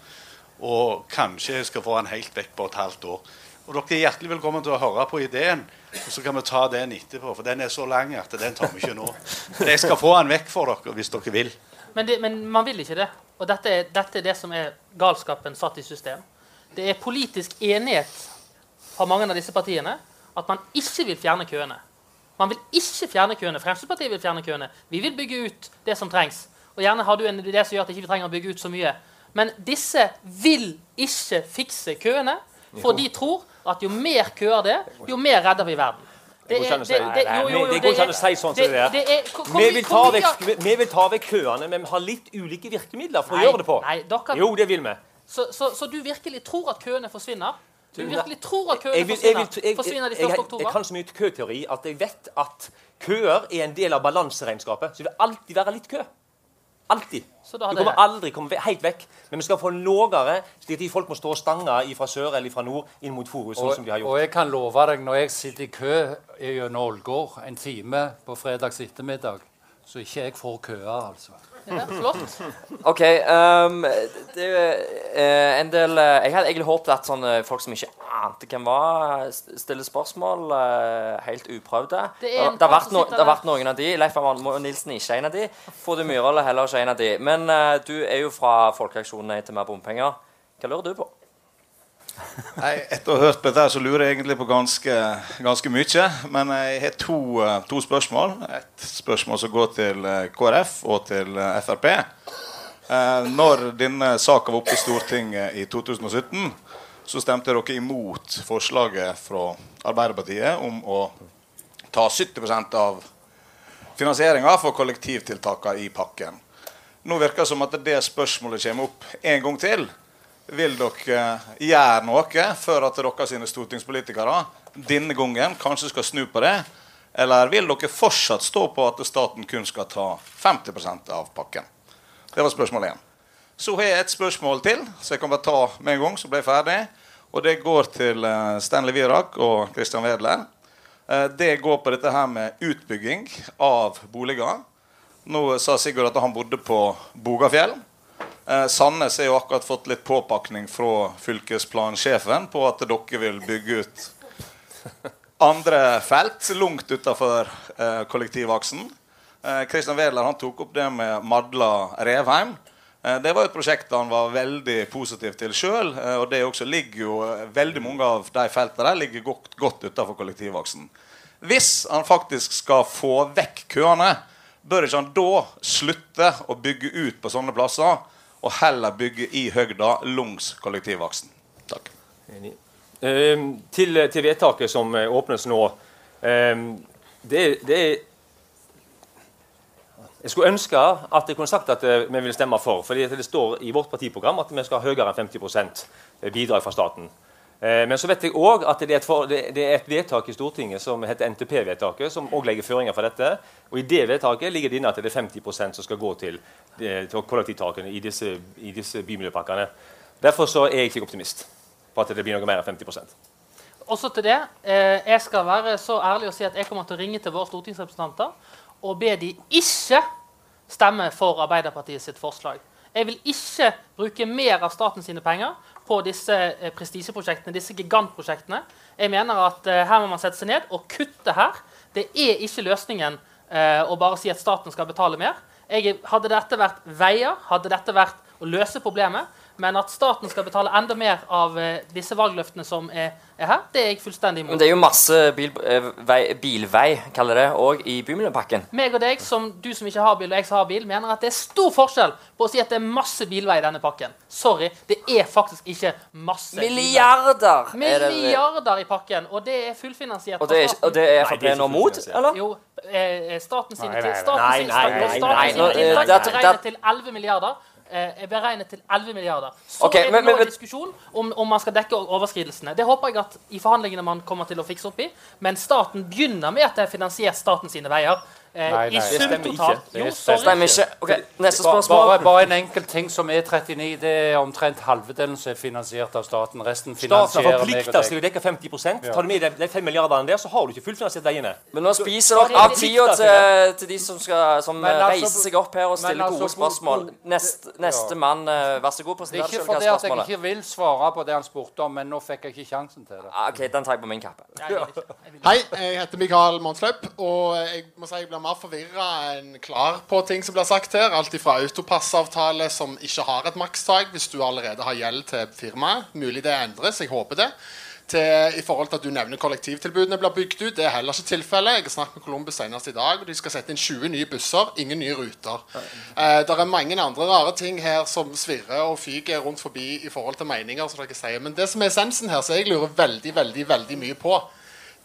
Og kanskje jeg skal få den helt vekk på et halvt år. Og Dere er hjertelig velkommen til å høre på ideen, og så kan vi ta den etterpå. For den er så lang at den tar vi ikke nå. Jeg skal få den vekk for dere hvis dere vil. Men, det, men man vil ikke det. Og dette er, dette er, det som er galskapen satt i system. Det er politisk enighet fra mange av disse partiene at man ikke vil fjerne køene. Man vil ikke fjerne køene. Fremskrittspartiet vil fjerne køene. Vi vil bygge ut det som trengs. Og gjerne har du en idé som gjør at vi ikke trenger å bygge ut så mye. Men disse vil ikke fikse køene, for de tror at jo mer køer det er, jo mer redder vi verden. Det går ikke an å si sånn som det er. Vi vil ta vekk køene, men vi har litt ulike virkemidler for å gjøre det på. Jo, det vil vi. Så, så, så du virkelig tror at køene forsvinner? Du virkelig tror at køene forsvinner, forsvinner de første oktober? Jeg kan så mye køteori at jeg vet at køer er en del av balanseregnskapet. Så det vil alltid være litt kø. Alltid. Du kommer aldri komme helt vekk. Men vi skal få lavere, slik at folk må stå og stange fra sør eller fra nord inn mot Forus. sånn som de har gjort. Og jeg kan love deg, når jeg sitter i kø gjennom Ålgård en time på fredags ettermiddag, så ikke jeg får køer, altså. Ja, flott. OK. Um, det er uh, en del uh, Jeg hadde egentlig håpet at sånne folk som ikke ante hvem var, stiller spørsmål uh, helt uprøvde. Det, det, har vært no, det, har vært noen av de. Leif Amand Nilsen er ikke en av de. Frode Myhrvold er heller ikke en av de. Men du er jo fra Folkeaksjonen Nei til mer bompenger. Hva lurer du på? Nei, Etter å ha hørt på dette så lurer jeg egentlig på ganske, ganske mye. Men jeg har to, eh, to, spørsmål. Et spørsmål som går til eh, KrF og til eh, Frp. når denne saka var oppe i Stortinget i 2017, så stemte dere imot forslaget fra Arbeiderpartiet om å ta 70% av finansieringa for kollektivtiltakene i pakken. Nå virker det som at det spørsmålet kommer opp en gang til. Vil dere gjøre noe for at dere sine stortingspolitikere denne gangen kanskje skal snu på det? Eller vil dere fortsatt stå på at staten kun skal ta 50% av pakken? Det var spørsmål én. Så har jeg et spørsmål til, så jeg kan bare ta med en gang. så blir jeg ferdig. Og det går til eh, Stanley Virak og Christian Wedler. Eh, det går på dette her med utbygging av boliger. Nå sa Sigurd at han bodde på Bogafjell. Eh, Sandnes har jo akkurat fått litt påpakning fra fylkesplansjefen på at dere vil bygge ut andre felt langt utafor eh, kollektivaksen. Kristian eh, Wedler tok opp det med Madla-Revheim. Eh, det var et prosjekt han var veldig positiv til sjøl. Eh, og det også ligger jo, eh, veldig mange av de feltene der ligger godt, godt utafor kollektivaksen. Hvis han faktisk skal få vekk køene bør ikke han da slutte å bygge ut på sånne plasser, og heller bygge i høgda langs kollektivaksen? Takk. Enig. Eh, til, til vedtaket som eh, åpnes nå. Eh, det, det er jeg skulle ønske at jeg kunne sagt at eh, vi ville stemme for. fordi Det står i vårt partiprogram at vi skal ha høyere enn 50% bidrag fra staten. Eh, men så vet jeg òg at det er, for, det er, et vedtak i Stortinget som heter NTP-vedtaket, som òg legger føringer for dette. Og I det vedtaket ligger det inne at det er 50 som skal gå til, eh, til kollektivtakene i disse, i disse bymiljøpakkene. Derfor er jeg ikke optimist på at det blir noe mer enn 50% Også til det. jeg skal være så ærlig å si at jeg kommer til å ringe til våre stortingsrepresentanter og be de ikke stemme for Arbeiderpartiet sitt forslag. Jeg vil ikke bruke mer av statens penger på disse eh, prestisjeprosjektene, disse gigantprosjektene. Jeg mener at eh, her må man sette seg ned og kutte her. Det er ikke løsningen eh, å bare si at staten skal betale mer. Jeg, hadde dette vært veier, hadde dette vært å løse problemet, men at staten skal betale enda mer av eh, disse valgløftene som er, er, her, det er jeg fullstendig imot. Men det er jo masse bil, eh, vei, bilvei, kaller det, òg i Bymiljøpakken. Meg og deg, som du som ikke har bil, og jeg som har bil, mener at det er stor forskjell på å si at det er masse bilvei i denne pakken. Sorry, det er faktisk ikke masse Milliarder! Milliarder i pakken, og det er fullfinansiert. Og det er, og det er Frp nå mot, eller? Jo, eh, staten sine nei, nei, nei, nei, nei, nei, nei, nei, til 11 milliarder eh, er beregnet til 11 milliarder. Så okay, er det nå en diskusjon om, om, man skal dekke overskridelsene. Det håper jeg at i forhandlingene man kommer til å fikse opp i. Men staten begynner med at det er finansiert staten sine veier. Eh, nei, nei, I sum totalt. Jo, sorry. Stemmer ikke. Okay, neste spørsmål. Bare, bare, en enkel ting som E39. Det er omtrent halvdelen som er finansiert av staten. Resten finansierer Staten har forplikta seg til å dekke 50 ja. Tar du med de 5 milliardene der, så har du ikke fullfinansiert veiene. Men nå spiser dere av tida til, til, de som, skal, som altså, reiser seg opp her og stiller altså, gode spørsmål. Nest, neste ja. mann, vær så god. Det er ikke fordi at jeg ikke vil svare på det han spurte om, men nå fikk jeg ikke sjansen til det. Ah, ok, Den tar jeg på min kappe. Hei, jeg heter Mikael Monsløp, og jeg må si jeg blir mer forvirra en klar på ting som blir sagt her. Alt fra autopassavtale som ikke har et makstak hvis du allerede har gjeld til firmaet. Mulig det endres, jeg håper det. Til, I forhold til at du nevner kollektivtilbudene blir bygd ut. Det er heller ikke tilfellet. Jeg har snakket med Columbus senest i dag, og de skal sette inn 20 nye busser, ingen nye ruter. Eh, det er mange andre rare ting her som svirrer og fyker rundt forbi i forhold til meninger. som dere sier. Men det som er essensen her, som jeg lurer veldig, veldig, veldig mye på,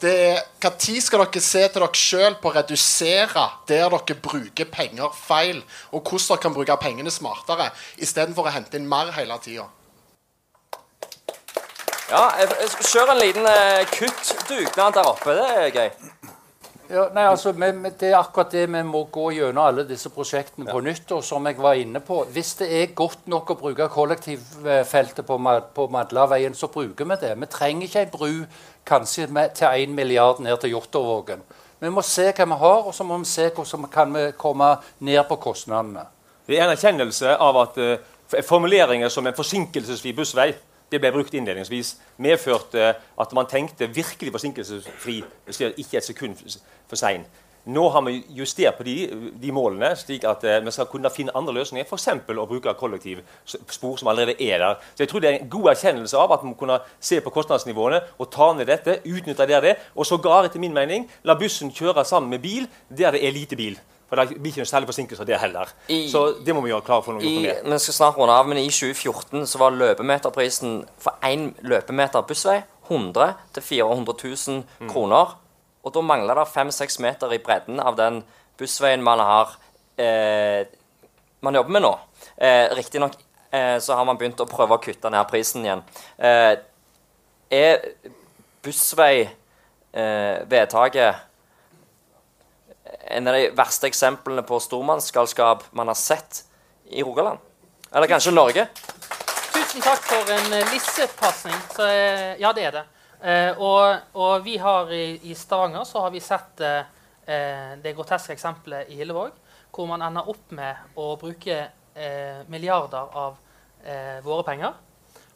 det er Når skal dere se til dere sjøl på å redusere der dere bruker penger feil, og hvordan dere kan bruke pengene smartere, istedenfor å hente inn mer hele tida? Ja, jeg skal kjøre en liten eh, kuttdugnad der oppe. Det er gøy. Ja, nei, altså, vi, Det er akkurat det vi må gå gjennom alle disse prosjektene på nytt. og som jeg var inne på, Hvis det er godt nok å bruke kollektivfeltet på, på Madlaveien, så bruker vi det. Vi trenger ikke en bru kanskje til 1 milliard ned til Jåttåvågen. Vi må se hva vi har, og så må vi se hvordan vi kan komme ned på kostnadene. Det er en erkjennelse av at uh, formuleringer som en forsinkelsesfri bussvei det ble brukt innledningsvis, medførte at man tenkte virkelig forsinkelsesfri, ikke et sekund for sein. Nå har vi justert på de, de målene, slik at uh, vi skal kunne finne andre løsninger. F.eks. å bruke kollektivspor som allerede er der. Så jeg tror Det er en god erkjennelse av at vi må kunne se på kostnadsnivåene og ta ned dette. utnytte det, er. Og sågar, etter min mening, la bussen kjøre sammen med bil der det er lite bil. For det blir ikke noe særlig forsinkelser der heller. I, så det må vi gjøre klar for. noe i, med. Vi skal snart runde av, men i 2014 så var løpemeterprisen for én løpemeter bussvei 100 000-400 000 mm. Og da mangler det 5-6 meter i bredden av den bussveien man har eh, man jobber med nå. Eh, Riktignok eh, så har man begynt å prøve å kutte ned prisen igjen. Eh, er bussveivedtaket eh, en av de verste eksemplene på stormannsgalskap man har sett i Rogaland? Eller kanskje Norge? Tusen takk for en lissepasning. Uh, ja, det er det. Uh, og, og, vi har i, i, Stavanger så har vi sett det groteske eksempelet i Hillevåg, hvor man ender opp med å bruke milliarder av våre penger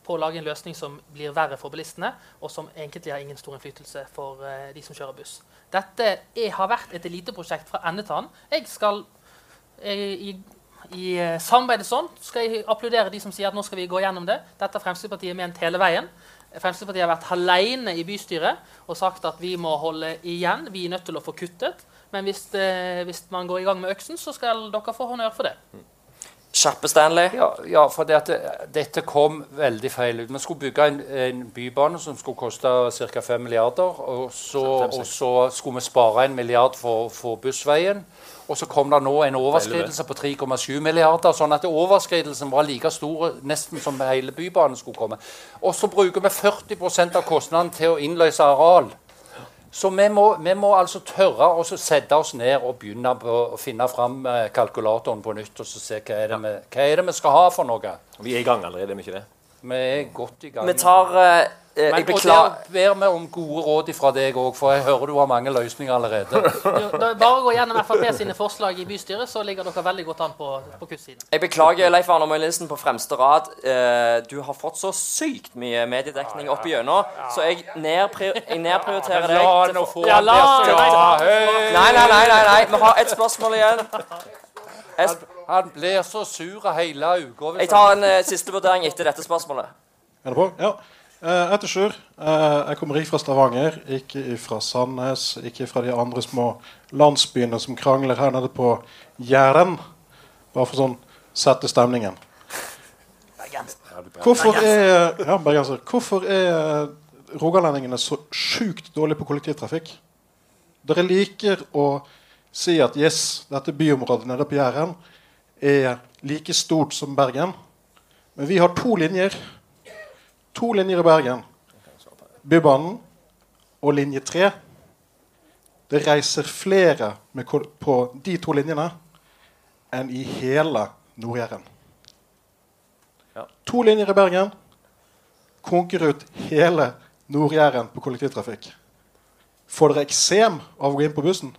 på å lage en løsning som blir verre for bilistene, og som egentlig har ingen stor innflytelse for de som kjører buss. Dette er, har vært et eliteprosjekt fra ende til annen. Jeg skal jeg, i, i samarbeidet sånn skal jeg applaudere de som sier at nå skal vi gå gjennom det. Dette har Fremskrittspartiet ment hele veien. Fremskrittspartiet har vært alene i bystyret og sagt at vi må holde igjen. Vi er nødt til å få kuttet. Men hvis, eh, hvis man går i gang med øksen, så skal dere få honnør for det. Skjerpe Stanley. Ja, ja for det at det, dette kom veldig feil ut. Vi skulle bygge en, en bybane som skulle koste ca. 5 milliarder. Og så, og så skulle vi spare en milliard for, for bussveien. Og så kom det nå en overskridelse på 3,7 milliarder. Sånn at overskridelsen var like stor nesten som hele bybanen skulle komme. Og så bruker vi 40% av kostnaden til å innløse areal. Så vi må, vi må altså tørre å sette oss ned og begynne på å finne fram eh, kalkulatoren på nytt og så se hva er, det vi, hva er det vi skal ha for noe. Vi er i gang allerede, er vi ikke det? Vi er godt i gang. Vi tar uh, Men, Jeg og beklager der ber vi om gode råd fra deg òg, for jeg hører du har mange løsninger allerede. Jo, da- Bare gå gjennom Frp sine forslag i bystyret, så ligger dere veldig godt an på, på kuttsiden. Jeg beklager, Leif Arne Møylinsen på fremste rad. Eh, du har fått så sykt mye mediedekning opp igjennom, så jeg, nedpri jeg nedprioriterer deg. Til nå for- få Ja, la han ja. Nei, nei, nei, nei, nei. Vi har ett spørsmål igjen. Jeg, Han blir så sur hele uka. jeg tar en eh, siste vurdering etter dette spørsmålet. Er det på? Ja. Eh, heter Sjur. Eh, jeg kommer ikke fra Stavanger, ikke fra Sandnes, ikke fra de andre små landsbyene som krangler her nede på Jæren. Bare for sånn sette stemningen. Hvorfor er, ja, bergenser. Hvorfor er rogalendingene så sjukt dårlige på kollektivtrafikk? Dere liker å si at yes, dette byområdet nede på Jæren er like stort som Bergen. Men vi har to linjer. To linjer i Bergen. Bybanen og linje 3. Det reiser flere med, på de to linjene enn i hele Nord-Jæren. Ja. To linjer i Bergen konker ut hele Nord-Jæren på kollektivtrafikk. Får dere eksem av å gå inn på bussen?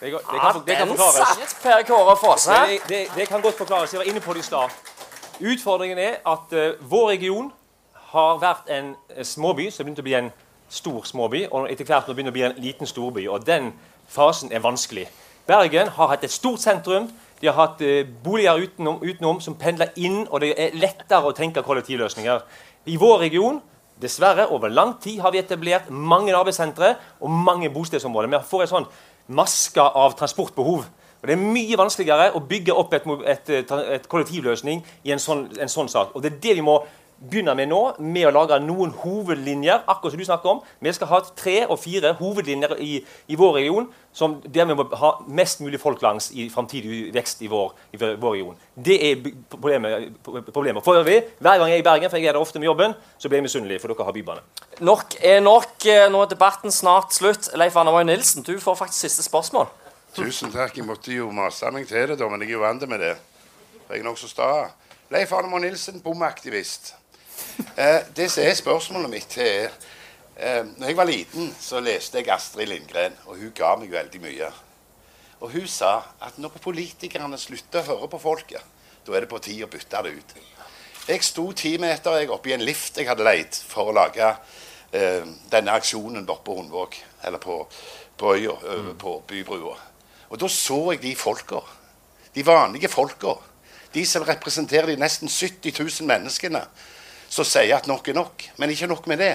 Det, kan- det, kan, det kan den forklares. satt Per Kåre Fosse. Det, det, det kan godt forklares. Jeg var inne på det i stad. Utfordringen er at uh, vår region har vært en eh, småby som begynte å bli en stor småby, og etter hvert nå begynner å bli en liten storby. og Den fasen er vanskelig. Bergen har hatt et stort sentrum. De har hatt eh, boliger utenom, utenom som pendler inn, og det er lettere å tenke kollektivløsninger. I vår region Dessverre, over lang tid har vi etablert mange arbeidssentre og mange bostedsområder. Vi får en sånn maske av transportbehov. Og Det er mye vanskeligere å bygge opp et, et, eh, et kollektivløsning i en sånn, en sånn sak. Og Det er det vi må begynne vi nå, med å lage noen hovedlinjer. akkurat som du snakker om. Vi skal ha tre og fire hovedlinjer i, i vår region som der vi må ha mest mulig folk langs i framtidig vekst i vår, i vår region. Det er problemet. problemet. For øvrig, hver gang jeg er i Bergen, for jeg er der ofte med jobben, så blir jeg misunnelig, for dere har bybane. Nok er nok. Eh, Nå er debatten snart slutt. Leif Arne Moe Nilsen, du får faktisk siste spørsmål. Tusen takk. Jeg måtte jo mase meg til det, da, men jeg er jo vant med det. Jeg er nokså sta. Leif Arne Nilsen, bomaktivist. Eh, det som er spørsmålet mitt, er eh, når jeg var liten, så leste jeg Astrid Lindgren, og hun ga meg veldig mye. Og hun sa at når politikerne slutter å høre på folket, da er det på tide å bytte det ut. Jeg sto ti meter jeg oppe i en lift jeg hadde leid for å lage eh, denne aksjonen på Hundvåg, eller på, på øya, over på Bybrua. Og da så jeg de folka. De vanlige folka. De som representerer de nesten 70 000 menneskene som sier at nok er nok. Men ikke nok med det.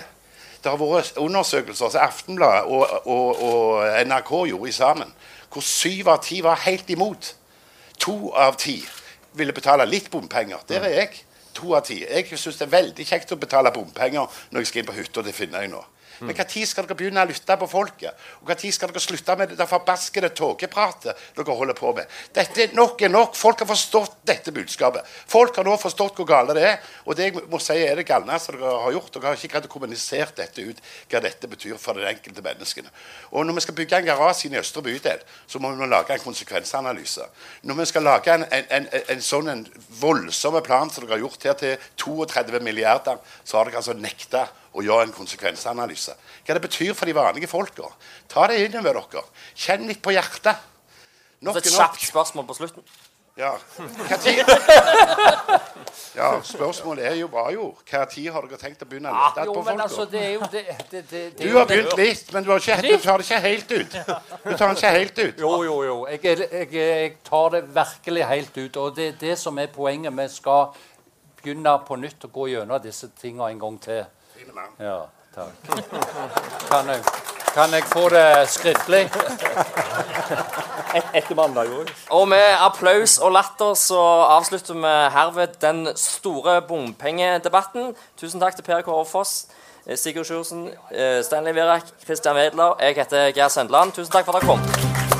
Det har vært undersøkelser som Aftenbladet og, og, og NRK gjorde sammen, hvor syv av ti var helt imot. To av ti ville betale litt bompenger. Der er jeg. To av ti. Jeg syns det er veldig kjekt å betale bompenger når jeg skal inn på hytta finner jeg nå. Men når skal dere begynne å lytte på folket? Og når skal dere slutte med det forbaskede tåkepratet dere holder på med? Dette er nok er nok. Folk har forstått dette budskapet. Folk har nå forstått hvor gale det er. Og det jeg må si er det galneste dere har gjort. Dere har ikke greid å kommunisere dette ut, hva dette betyr for den enkelte menneskene. Og når vi skal bygge en garasje i Østre bydel, så må vi nå lage en konsekvensanalyse. Når vi skal lage en, en, en, en sånn voldsom plan som dere har gjort her til 32 milliarder, så har dere altså nekta å gjøre en konsekvensanalyse. Hva det betyr for de vanlige folka. Ta det inn over dere. Kjenn litt på hjertet. Nok et er nok. kjapt spørsmål på slutten. Ja. Hva tid? ja, spørsmålet er jo bra, jo. Hva har dere tenkt å begynne å lytte på folk? altså, det er jo det, det, det, det Du har begynt litt, men du, har ikke, du tar det ikke helt ut. Du tar det ikke helt ut. Jo, jo, jo. Jeg, jeg, jeg tar det virkelig helt ut. Og det er det som er poenget. Vi skal begynne på nytt å gå gjennom disse tingene en gang til. Fin navn. Ja, takk. Kan jeg, kan jeg få det skriftlig? Et, etter mandag òg. Og med applaus og latter så avslutter vi herved den store bompengedebatten. Tusen takk til Per Kåre Foss, eh, Sigurd Sjursen, eh, Stanley Virak, Christian Wedler. Jeg heter Geir Sendeland. Tusen takk for at dere kom.